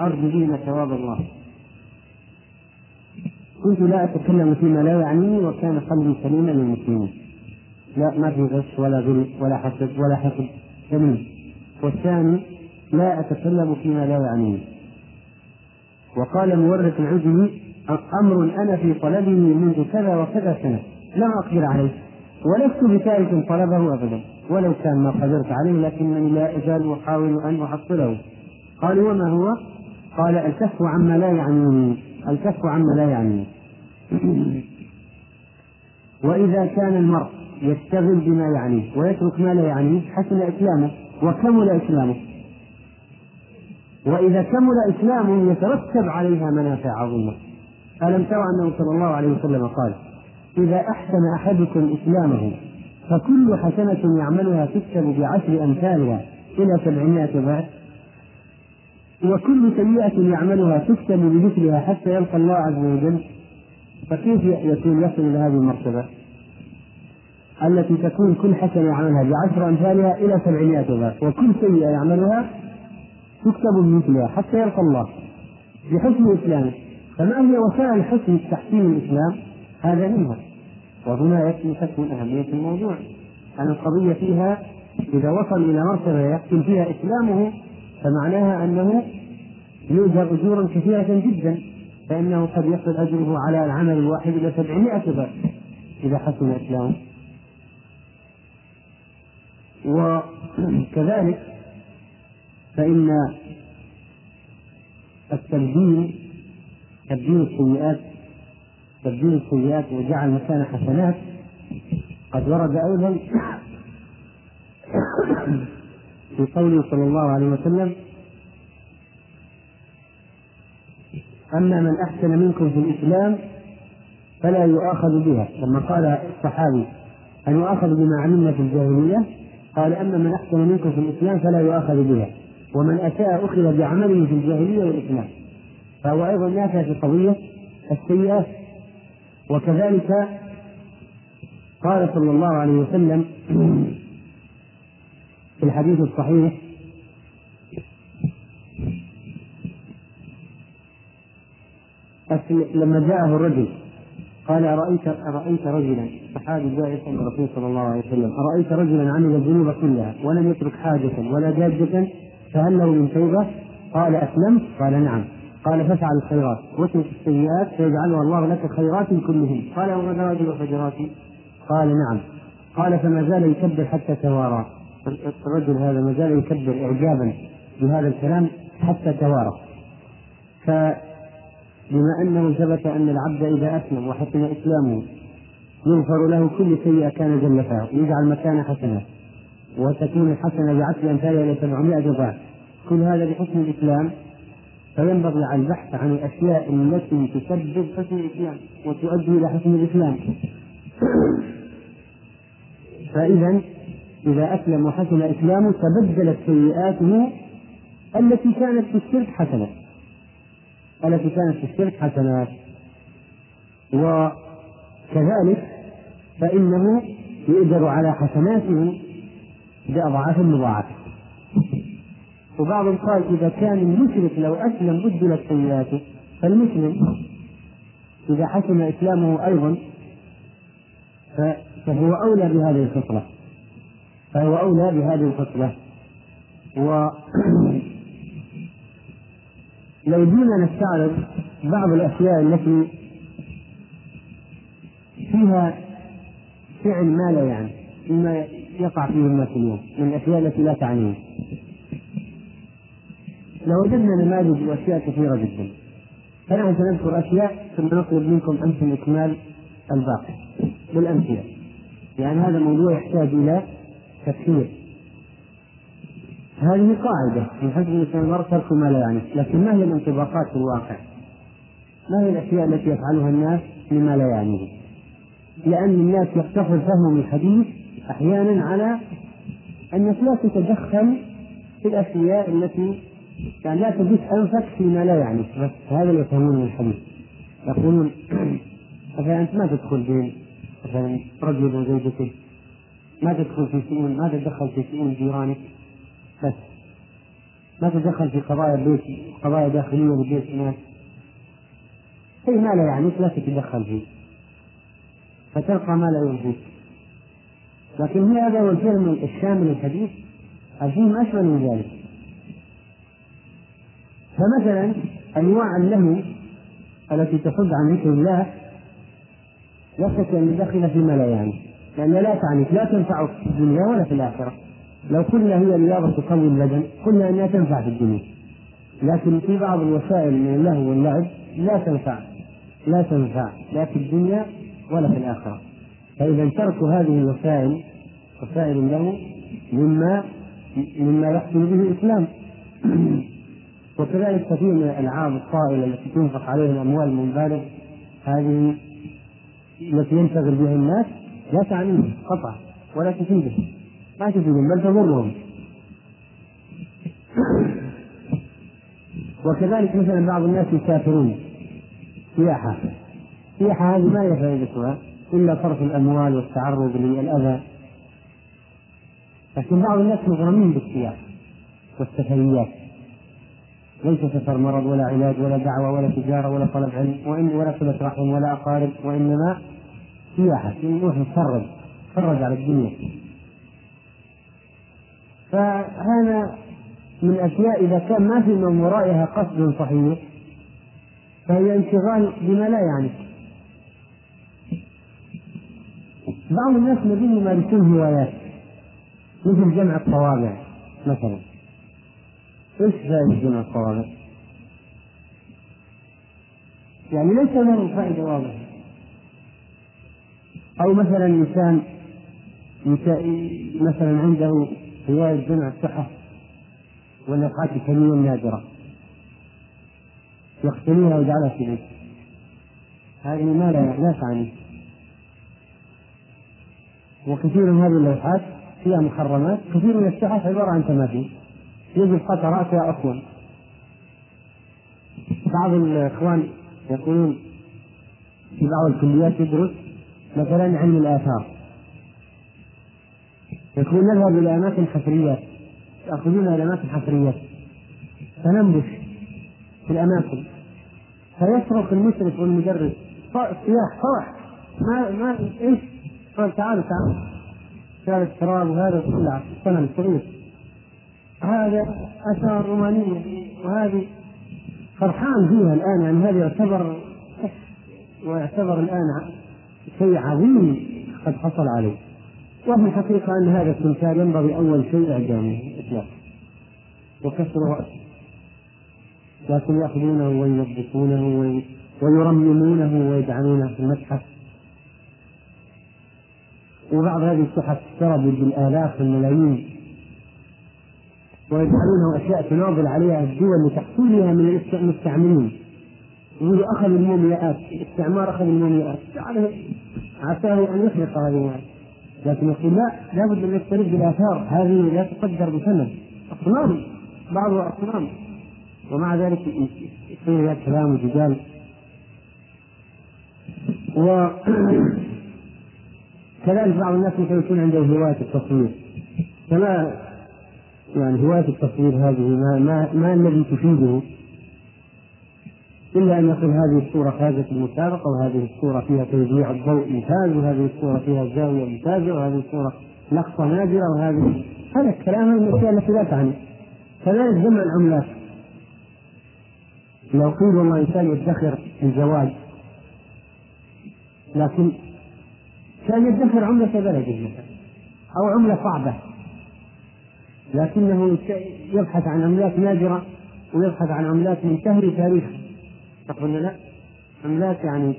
أرجو بهما ثواب الله. كنت لا أتكلم فيما لا يعنيني وكان قلبي سليما للمسلمين. لا ما في غش ولا غل ولا حسد ولا حسد سليم والثاني لا أتكلم فيما لا يعنيني وقال مورث العجمي أمر أنا في طلبه منذ كذا وكذا سنة. لم أقدر عليه. ولست بتارك طلبه أبدا. ولو كان ما قدرت عليه لكنني لا أزال أحاول أن أحصله. قال وما هو؟ قال الكف عما لا يعنيني. الكف عما لا يعنيني. وإذا كان المرء يشتغل بما يعنيه ويترك ما لا يعنيه حسن إسلامه. وكمل إسلامه. وإذا كمل إسلامه يترتب عليها منافع عظيمة. ألم ترى أنه صلى الله عليه وسلم قال إذا أحسن أحدكم إسلامه فكل حسنة يعملها تكتب بعشر أمثالها إلى سبعمائة ضعف. وكل سيئة يعملها تكتب بمثلها حتى يلقى الله عز وجل. فكيف يكون يصل إلى هذه المرتبة؟ التي تكون كل حسنة يعملها بعشر أمثالها إلى سبعمائة ضعف. وكل سيئة يعملها تكتب بمثلها حتى يلقى الله. بحسن إسلامه فما هي وسائل حسن تحسين الإسلام؟ هذا منها. وهنا يكمن أهمية الموضوع. أن القضية فيها إذا وصل إلى مرتبة يحسن فيها إسلامه فمعناها أنه يؤجر أجورا كثيرة جدا فإنه قد يصل أجره على العمل الواحد إلى سبعمائة ضعف إذا حسن إسلامه وكذلك فإن التبديل تبديل السيئات تبديل السيئات وجعل مكان حسنات قد ورد أيضا في قوله صلى الله عليه وسلم أما من أحسن منكم في الإسلام فلا يؤاخذ بها. لما قال الصحابي أن يؤاخذ بما علمنا في الجاهلية؟ قال أما من أحسن منكم في الإسلام فلا يؤاخذ بها. ومن أساء أخذ بعمله في الجاهلية والإسلام. فهو أيضا نافع في قضية السيئات وكذلك قال صلى الله عليه وسلم في الحديث الصحيح لما جاءه الرجل قال أرأيت أرأيت رجلا؟ صحابي جاء يسأل الرسول صلى الله عليه وسلم أرأيت رجلا عمل الذنوب كلها ولم يترك حاجة ولا جادة؟ فهل له من توبة؟ قال أسلمت؟ قال نعم. قال فافعل الخيرات. واترك السيئات فيجعلها الله لك خيرات كلهن. قال وما وفجرات؟ قال نعم. قال فما زال يكبر حتى توارى. الرجل هذا ما زال يكبر إعجابا بهذا الكلام حتى توارى. فبما أنه ثبت أن العبد إذا أسلم وحسن إسلامه يغفر له كل سيئة كان جلفها ويجعل مكان حسنة. وتكون الحسنة بعشر أمثالها إلى 700 ضعف كل هذا بحسن الإسلام فينبغي على البحث عن الأشياء التي تسبب حسن الإسلام وتؤدي إلى حسن الإسلام. فإذا إذا أسلم وحسن إسلامه تبدلت سيئاته التي كانت في الشرك حسنات التي كانت في الشرك حسنات وكذلك فإنه يؤجر على حسناته بأضعاف مضاعفة وبعضهم قال إذا كان المشرك لو أسلم بدلت سيئاته فالمسلم إذا حسن إسلامه أيضا فهو أولى بهذه الخصلة فهو أولى بهذه الخصلة و لو جينا نستعرض بعض الأشياء التي فيها فعل ما لا يعني مما يقع فيه الناس اليوم من الأشياء التي لا تعنيهم لوجدنا نماذج وأشياء كثيرة جدا. فنحن سنذكر أشياء ثم نطلب منكم أنتم اكمال الباقي. بالأمثلة. لأن هذا الموضوع يحتاج إلى تفسير هذه قاعدة. من حسب الإنسان المرء ترك ما لا يعني، لكن ما هي الانطباقات في الواقع؟ ما هي الأشياء التي يفعلها الناس مما لا يعنيه؟ لأن الناس يقتصر فهمهم الحديث أحيانا على أنك لا تتدخل في الأشياء التي يعني لا تجد أنفك فيما لا يعني. بس هذا اللي يفهمون من الحديث. يقولون مثلا أنت ما تدخل بين مثلا رجل وزوجته ما تدخل في شؤون ما تتدخل في شؤون جيرانك؟ بس. ما تتدخل في قضايا البيت قضايا داخلية لبيت الناس شيء ما لا يعنيك لا تتدخل فيه. فتلقى ما لا يرضيك لكن هذا هو الفيلم الشامل الحديث. الفيلم أشمل من ذلك. فمثلا أنواع اللهو التي تصد عن ذكر الله يخشى أن يدخل فيما لا يعني. لأن لا تعنيك لا تنفع في الدنيا ولا في الآخرة. لو قلنا هي رياضة تقوي البدن قلنا أنها تنفع في الدنيا. لكن في بعض الوسائل من اللهو واللعب لا تنفع لا تنفع لا في الدنيا ولا في الآخرة. فإذا ترك هذه الوسائل وسائل اللهو مما مما يحصل به الإسلام. وكذلك كثير من الألعاب الطائلة التي تنفق عليها الاموال المبالغ هذه التي ينشغل بها الناس لا تعنيهم قطع ولا تفيدهم. ما تفيدهم بل تضرهم. وكذلك مثلا بعض الناس يسافرون سياحة. السياحة هذه ما هي فائدتها؟ إلا صرف الأموال والتعرض للأذى. لكن بعض الناس مغرمين بالسياحة والسفريات ليس سفر مرض ولا علاج ولا دعوة ولا تجارة ولا طلب علم وإن ولا صلة رحم ولا أقارب وإنما سياحة. نروح نتفرج نتفرج على الدنيا. فهذا من أشياء إذا كان ما في من ورائها قصد صحيح فهي انشغال بما لا يعني بعض الناس الذين يمارسون هوايات مثل جمع الطوابع مثلا. إيش فائدة جمع الطوابع؟ يعني ليس له فائدة واضحة. أو مثلا إنسان مثلا عنده هواية جمع الصحة والنفحات الكمية النادرة. يقتنيها ويجعلها في بيته هذه ما لا لا تعني. وكثير من هذه اللوحات فيها محرمات. كثير من التحف عبارة عن تماثيل يجب قطع رأسها أطول بعض الإخوان يقولون في بعض الكليات يدرس مثلا علم الآثار. يقول نذهب إلى أماكن حفريات يأخذون إلى أماكن حفريات فننبش في الأماكن. فيصرخ المشرف والمدرس سياح فرح ما ما إيش؟ قال تعالوا تعالوا هذا التراب وهذا كله الصنم الصغير هذا أثار رومانية وهذه فرحان فيها الآن يعني هذا يعتبر ويعتبر الآن شيء عظيم قد حصل عليه. وفي الحقيقة أن هذا التمثال ينبغي أول شيء إعدامه إطلاقا وكسر رأسه. لكن يأخذونه وينظفونه ويرممونه ويجعلونه في المتحف. وبعض هذه التحف تشترى بالآلاف والملايين ويجعلونه أشياء تناضل عليها الدول لتحصيلها من المستعمرين يقول أخذ المومياءات الاستعمار أخذ المومياءات عساه أن يخلق هذه لكن يقول لا لابد أن يقترب بالآثار هذه لا تقدر بثمن. أصنام بعضها أصنام. ومع ذلك يصير كلام وجدال و كذلك بعض الناس ممكن يكون عنده هواية التصوير. فما يعني هواية التصوير هذه ما ما, ما الذي تفيده؟ إلا أن يقول هذه الصورة فازت المسابقة وهذه الصورة فيها توزيع الضوء ممتاز وهذه الصورة فيها زاوية ممتازة وهذه الصورة لقطة نادرة وهذه هذا الكلام من الأشياء التي لا تعني. كذلك جمع العملات. لو قيل والله إنسان يدخر الزواج لكن كان يدخر عملة بلده مثلا أو عملة صعبة. لكنه يبحث عن عملات نادرة ويبحث عن عملات من شهر تاريخ. تقول لا عملات يعني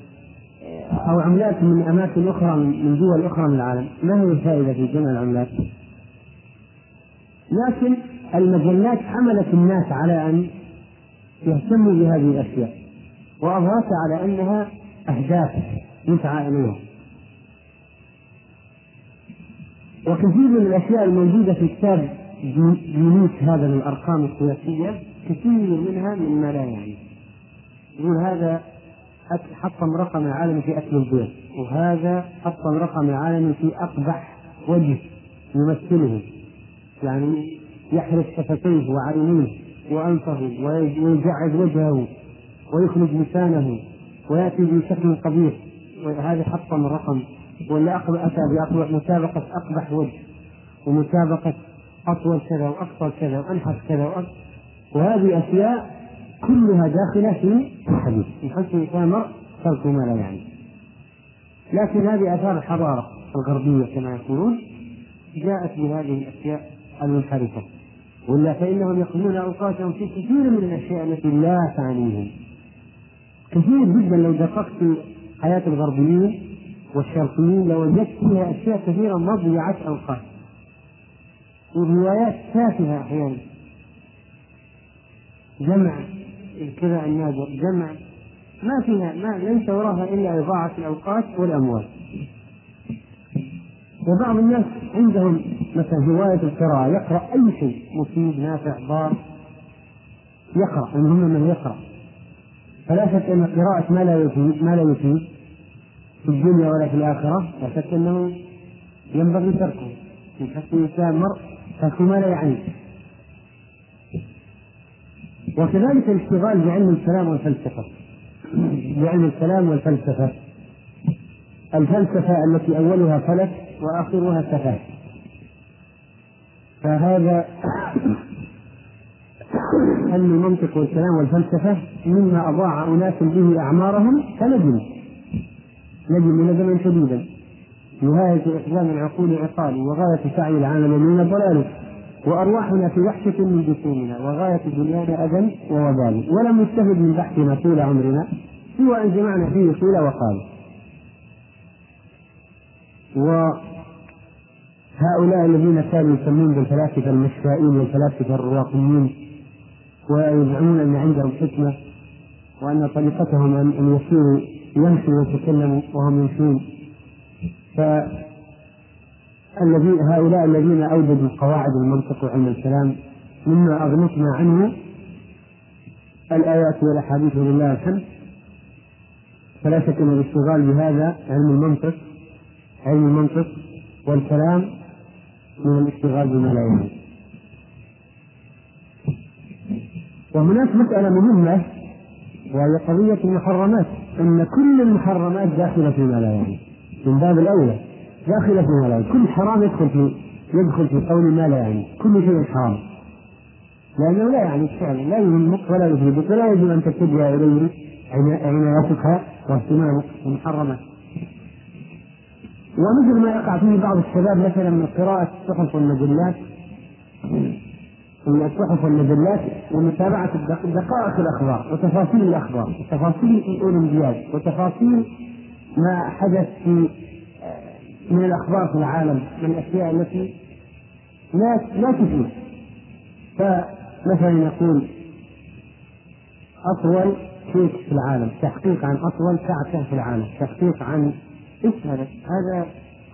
أو عملات من أماكن أخرى من دول أخرى من العالم. ما هي الفائدة في جمع العملات؟ لكن المجلات حملت الناس على أن يهتموا بهذه الأشياء وأظهرت على أنها أهداف يسعى إليها. وكثير من الأشياء الموجودة في كتاب جنوس هذا للأرقام القياسية كثير منها مما لا يعني يقول هذا حطم رقم العالم في أكل البيض وهذا حطم رقم العالم في أقبح وجه يمثله. يعني يحرق شفتيه وعينيه وأنفه ويجعد وجهه ويخرج لسانه ويأتي بشكل قبيح. وهذا حطم الرقم ولا أتى بمسابقة أقبح وجه ومسابقة أطول كذا وأقصر كذا وأنحف كذا وهذه أشياء كلها داخلة في الحديث. من حيث الإنسان ترك ما لا يعني. لكن هذه آثار الحضارة الغربية كما يقولون جاءت بهذه الأشياء المنحرفة. ولا فإنهم يقضون أوقاتهم في كثير من الأشياء التي لا تعنيهم. كثير جدا لو دققت في حياة الغربيين والشرقيين لوجدت فيها أشياء كثيرة مضيعة أوقات وروايات تافهة أحيانا. جمع كذا النادر جمع. ما فيها ما ليس وراها إلا إضاعة الأوقات والأموال. وبعض الناس عندهم مثلا هواية القراءة يقرأ أي شيء مفيد نافع ضار. يقرأ المهم من يقرأ. فلا شك أن قراءة ما لا يفيد ما لا يفيد. في الدنيا ولا في الآخرة لا شك أنه ينبغي تركه. في حق الإنسان مرء ترك ما لا يعنيه. وكذلك الاشتغال بعلم الكلام والفلسفة. بعلم الكلام والفلسفة. الفلسفة التي أولها فلك وآخرها سفه فهذا علم المنطق والكلام والفلسفة مما أضاع أناس به أعمارهم فندموا ندموا ندما شديدا. نهاية إحزام العقول عقال وغاية سعي العالمين ضلال وأرواحنا في وحشة من جسومنا وغاية دنيانا أذى ووبال. ولم نستفد من بحثنا طول عمرنا سوى أن جمعنا فيه قيل وقال. وهؤلاء الذين كانوا يسمون بالفلاسفة المشائين والفلاسفة الرواقيين ويزعمون أن عندهم حكمة وأن طريقتهم أن يسيروا يمشوا ويتكلموا وهم يمشون فالذين هؤلاء الذين أوجدوا قواعد المنطق وعلم الكلام مما أغنتنا عنه الآيات والأحاديث ولله الحمد. فلا شك أن الاشتغال بهذا علم المنطق علم المنطق والكلام من الاشتغال بما لا يعني وهناك مسألة مهمة وهي قضية المحرمات أن كل المحرمات داخلة فيما لا يعني من باب الأولى داخلة فيما لا يعني كل حرام يدخل في يدخل في قول ما لا يعني كل شيء حرام. لأنه لا يعني فعلا لا يهمك ولا يفيدك ولا يجب أن تتجه إليه عنايتك واهتمامك بالمحرمات ومثل ما يقع فيه بعض الشباب مثلا من قراءة الصحف والمجلات من الصحف والمجلات ومتابعة دقائق الأخبار وتفاصيل الأخبار وتفاصيل الأولمبياد وتفاصيل ما حدث في من الأخبار في العالم من الأشياء التي لا لا تفيد فمثلا يقول أطول كيك في العالم تحقيق عن أطول كعكة في العالم تحقيق عن إيش هذا؟ هذا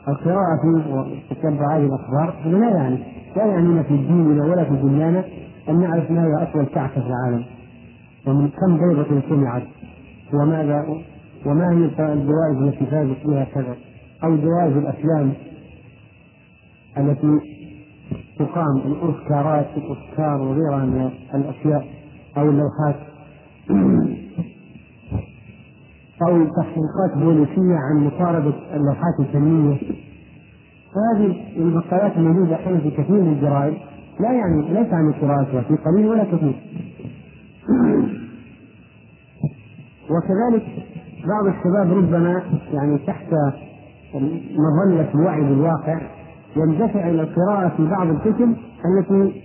القراءة تتبع هذه الأخبار لا يعني لا يعنينا في ديننا ولا في دنيانا أن نعرف ما هي أطول كعكة في العالم. ومن كم بيضة سمعت؟ وماذا وما هي الجوائز التي فازت بها كذا؟ أو جوائز الأفلام التي تقام الأوسكارات الأوسكار وغيرها من الأشياء أو اللوحات؟ أو تحقيقات بوليسية عن مطاردة اللوحات الفنية. وهذه المقالات الموجودة الحين في كثير من الجرائد. لا يعني ليس عن قراءتها في قليل ولا كثير. وكذلك بعض الشباب ربما يعني تحت مظلة الوعي بالواقع يندفع إلى القراءة في بعض الكتب التي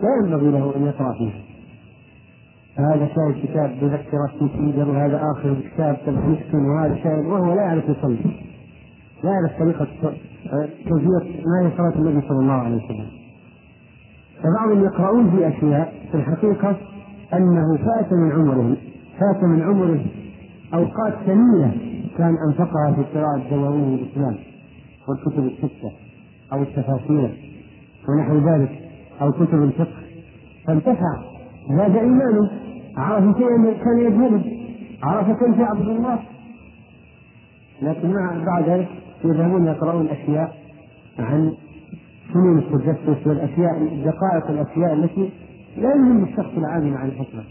لا ينبغي له أن يقرأ فيها. هذا شاهد كتاب مذكرة في سيدر وهذا آخر كتاب مسكن وهذا شاهد وهو لا يعرف يصلي. لا يعرف طريقة كيفية ما هي صلاة النبي صلى الله عليه وسلم. فبعضهم يقرؤون في أشياء في الحقيقة أنه فات من عمره فات من عمره أوقات ثمينة كان أنفقها في قراءة دواوين الإسلام والكتب الستة أو التفاسير ونحو ذلك أو كتب الفقه. فانتفع زاد إيمانه. عرف شيئا كان يجهله عرف كيف يعبد الله؟ لكن مع بعد ذلك يذهبون يقرؤون أشياء عن فنون التجسس والأشياء دقائق الأشياء التي لا يهم الشخص العادي عن الحكمة.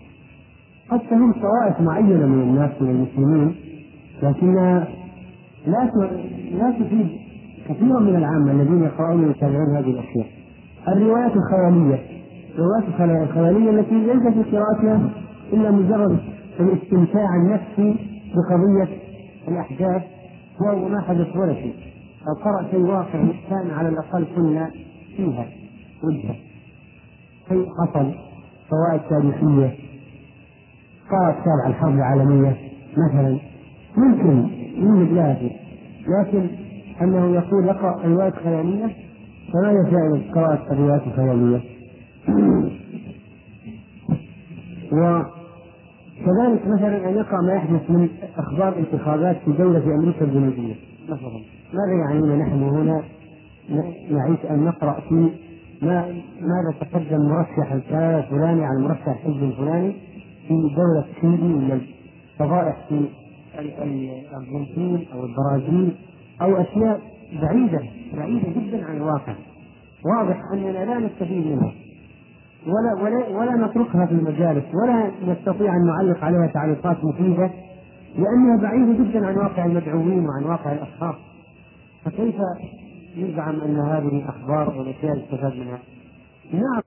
قد تهم طوائف معينة من الناس من المسلمين لكنها لا لا تفيد كثيرا من العامة الذين يقرؤون ويتابعون هذه الأشياء. الروايات الخيالية الروايات الخيالية التي ليس في قراءتها إلا مجرد الاستمتاع النفسي بقضية الأحداث وما حدث ولا شيء. أو قرأ شيء واقع كان على الأقل كنا فيها وجهة. شيء حصل فوائد تاريخية قرأ كتاب عن الحرب العالمية مثلا. ممكن يوجد لها شيء لكن أنه يقول اقرأ رواية خيالية فما يفعل قراءة الروايات الخيالية. وكذلك مثلا أن يقرأ ما يحدث من أخبار انتخابات في دولة في أمريكا الجنوبية مثلا. ماذا يعنينا نحن هنا؟ نعيش أن نقرأ في ما ماذا تقدم مرشح الفلاني على مرشح الحزب الفلاني في دولة تشيلي ولا فضائح في الأرجنتين أو البرازيل أو أشياء بعيدة بعيدة جدا عن الواقع. واضح أننا لا نستفيد منها. ولا ولا ولا نتركها في المجالس ولا نستطيع أن نعلق عليها تعليقات مفيدة لأنها بعيدة جدا عن واقع المدعوين وعن واقع الأشخاص فكيف يزعم أن هذه الأخبار والأشياء يستفاد منها؟ نعم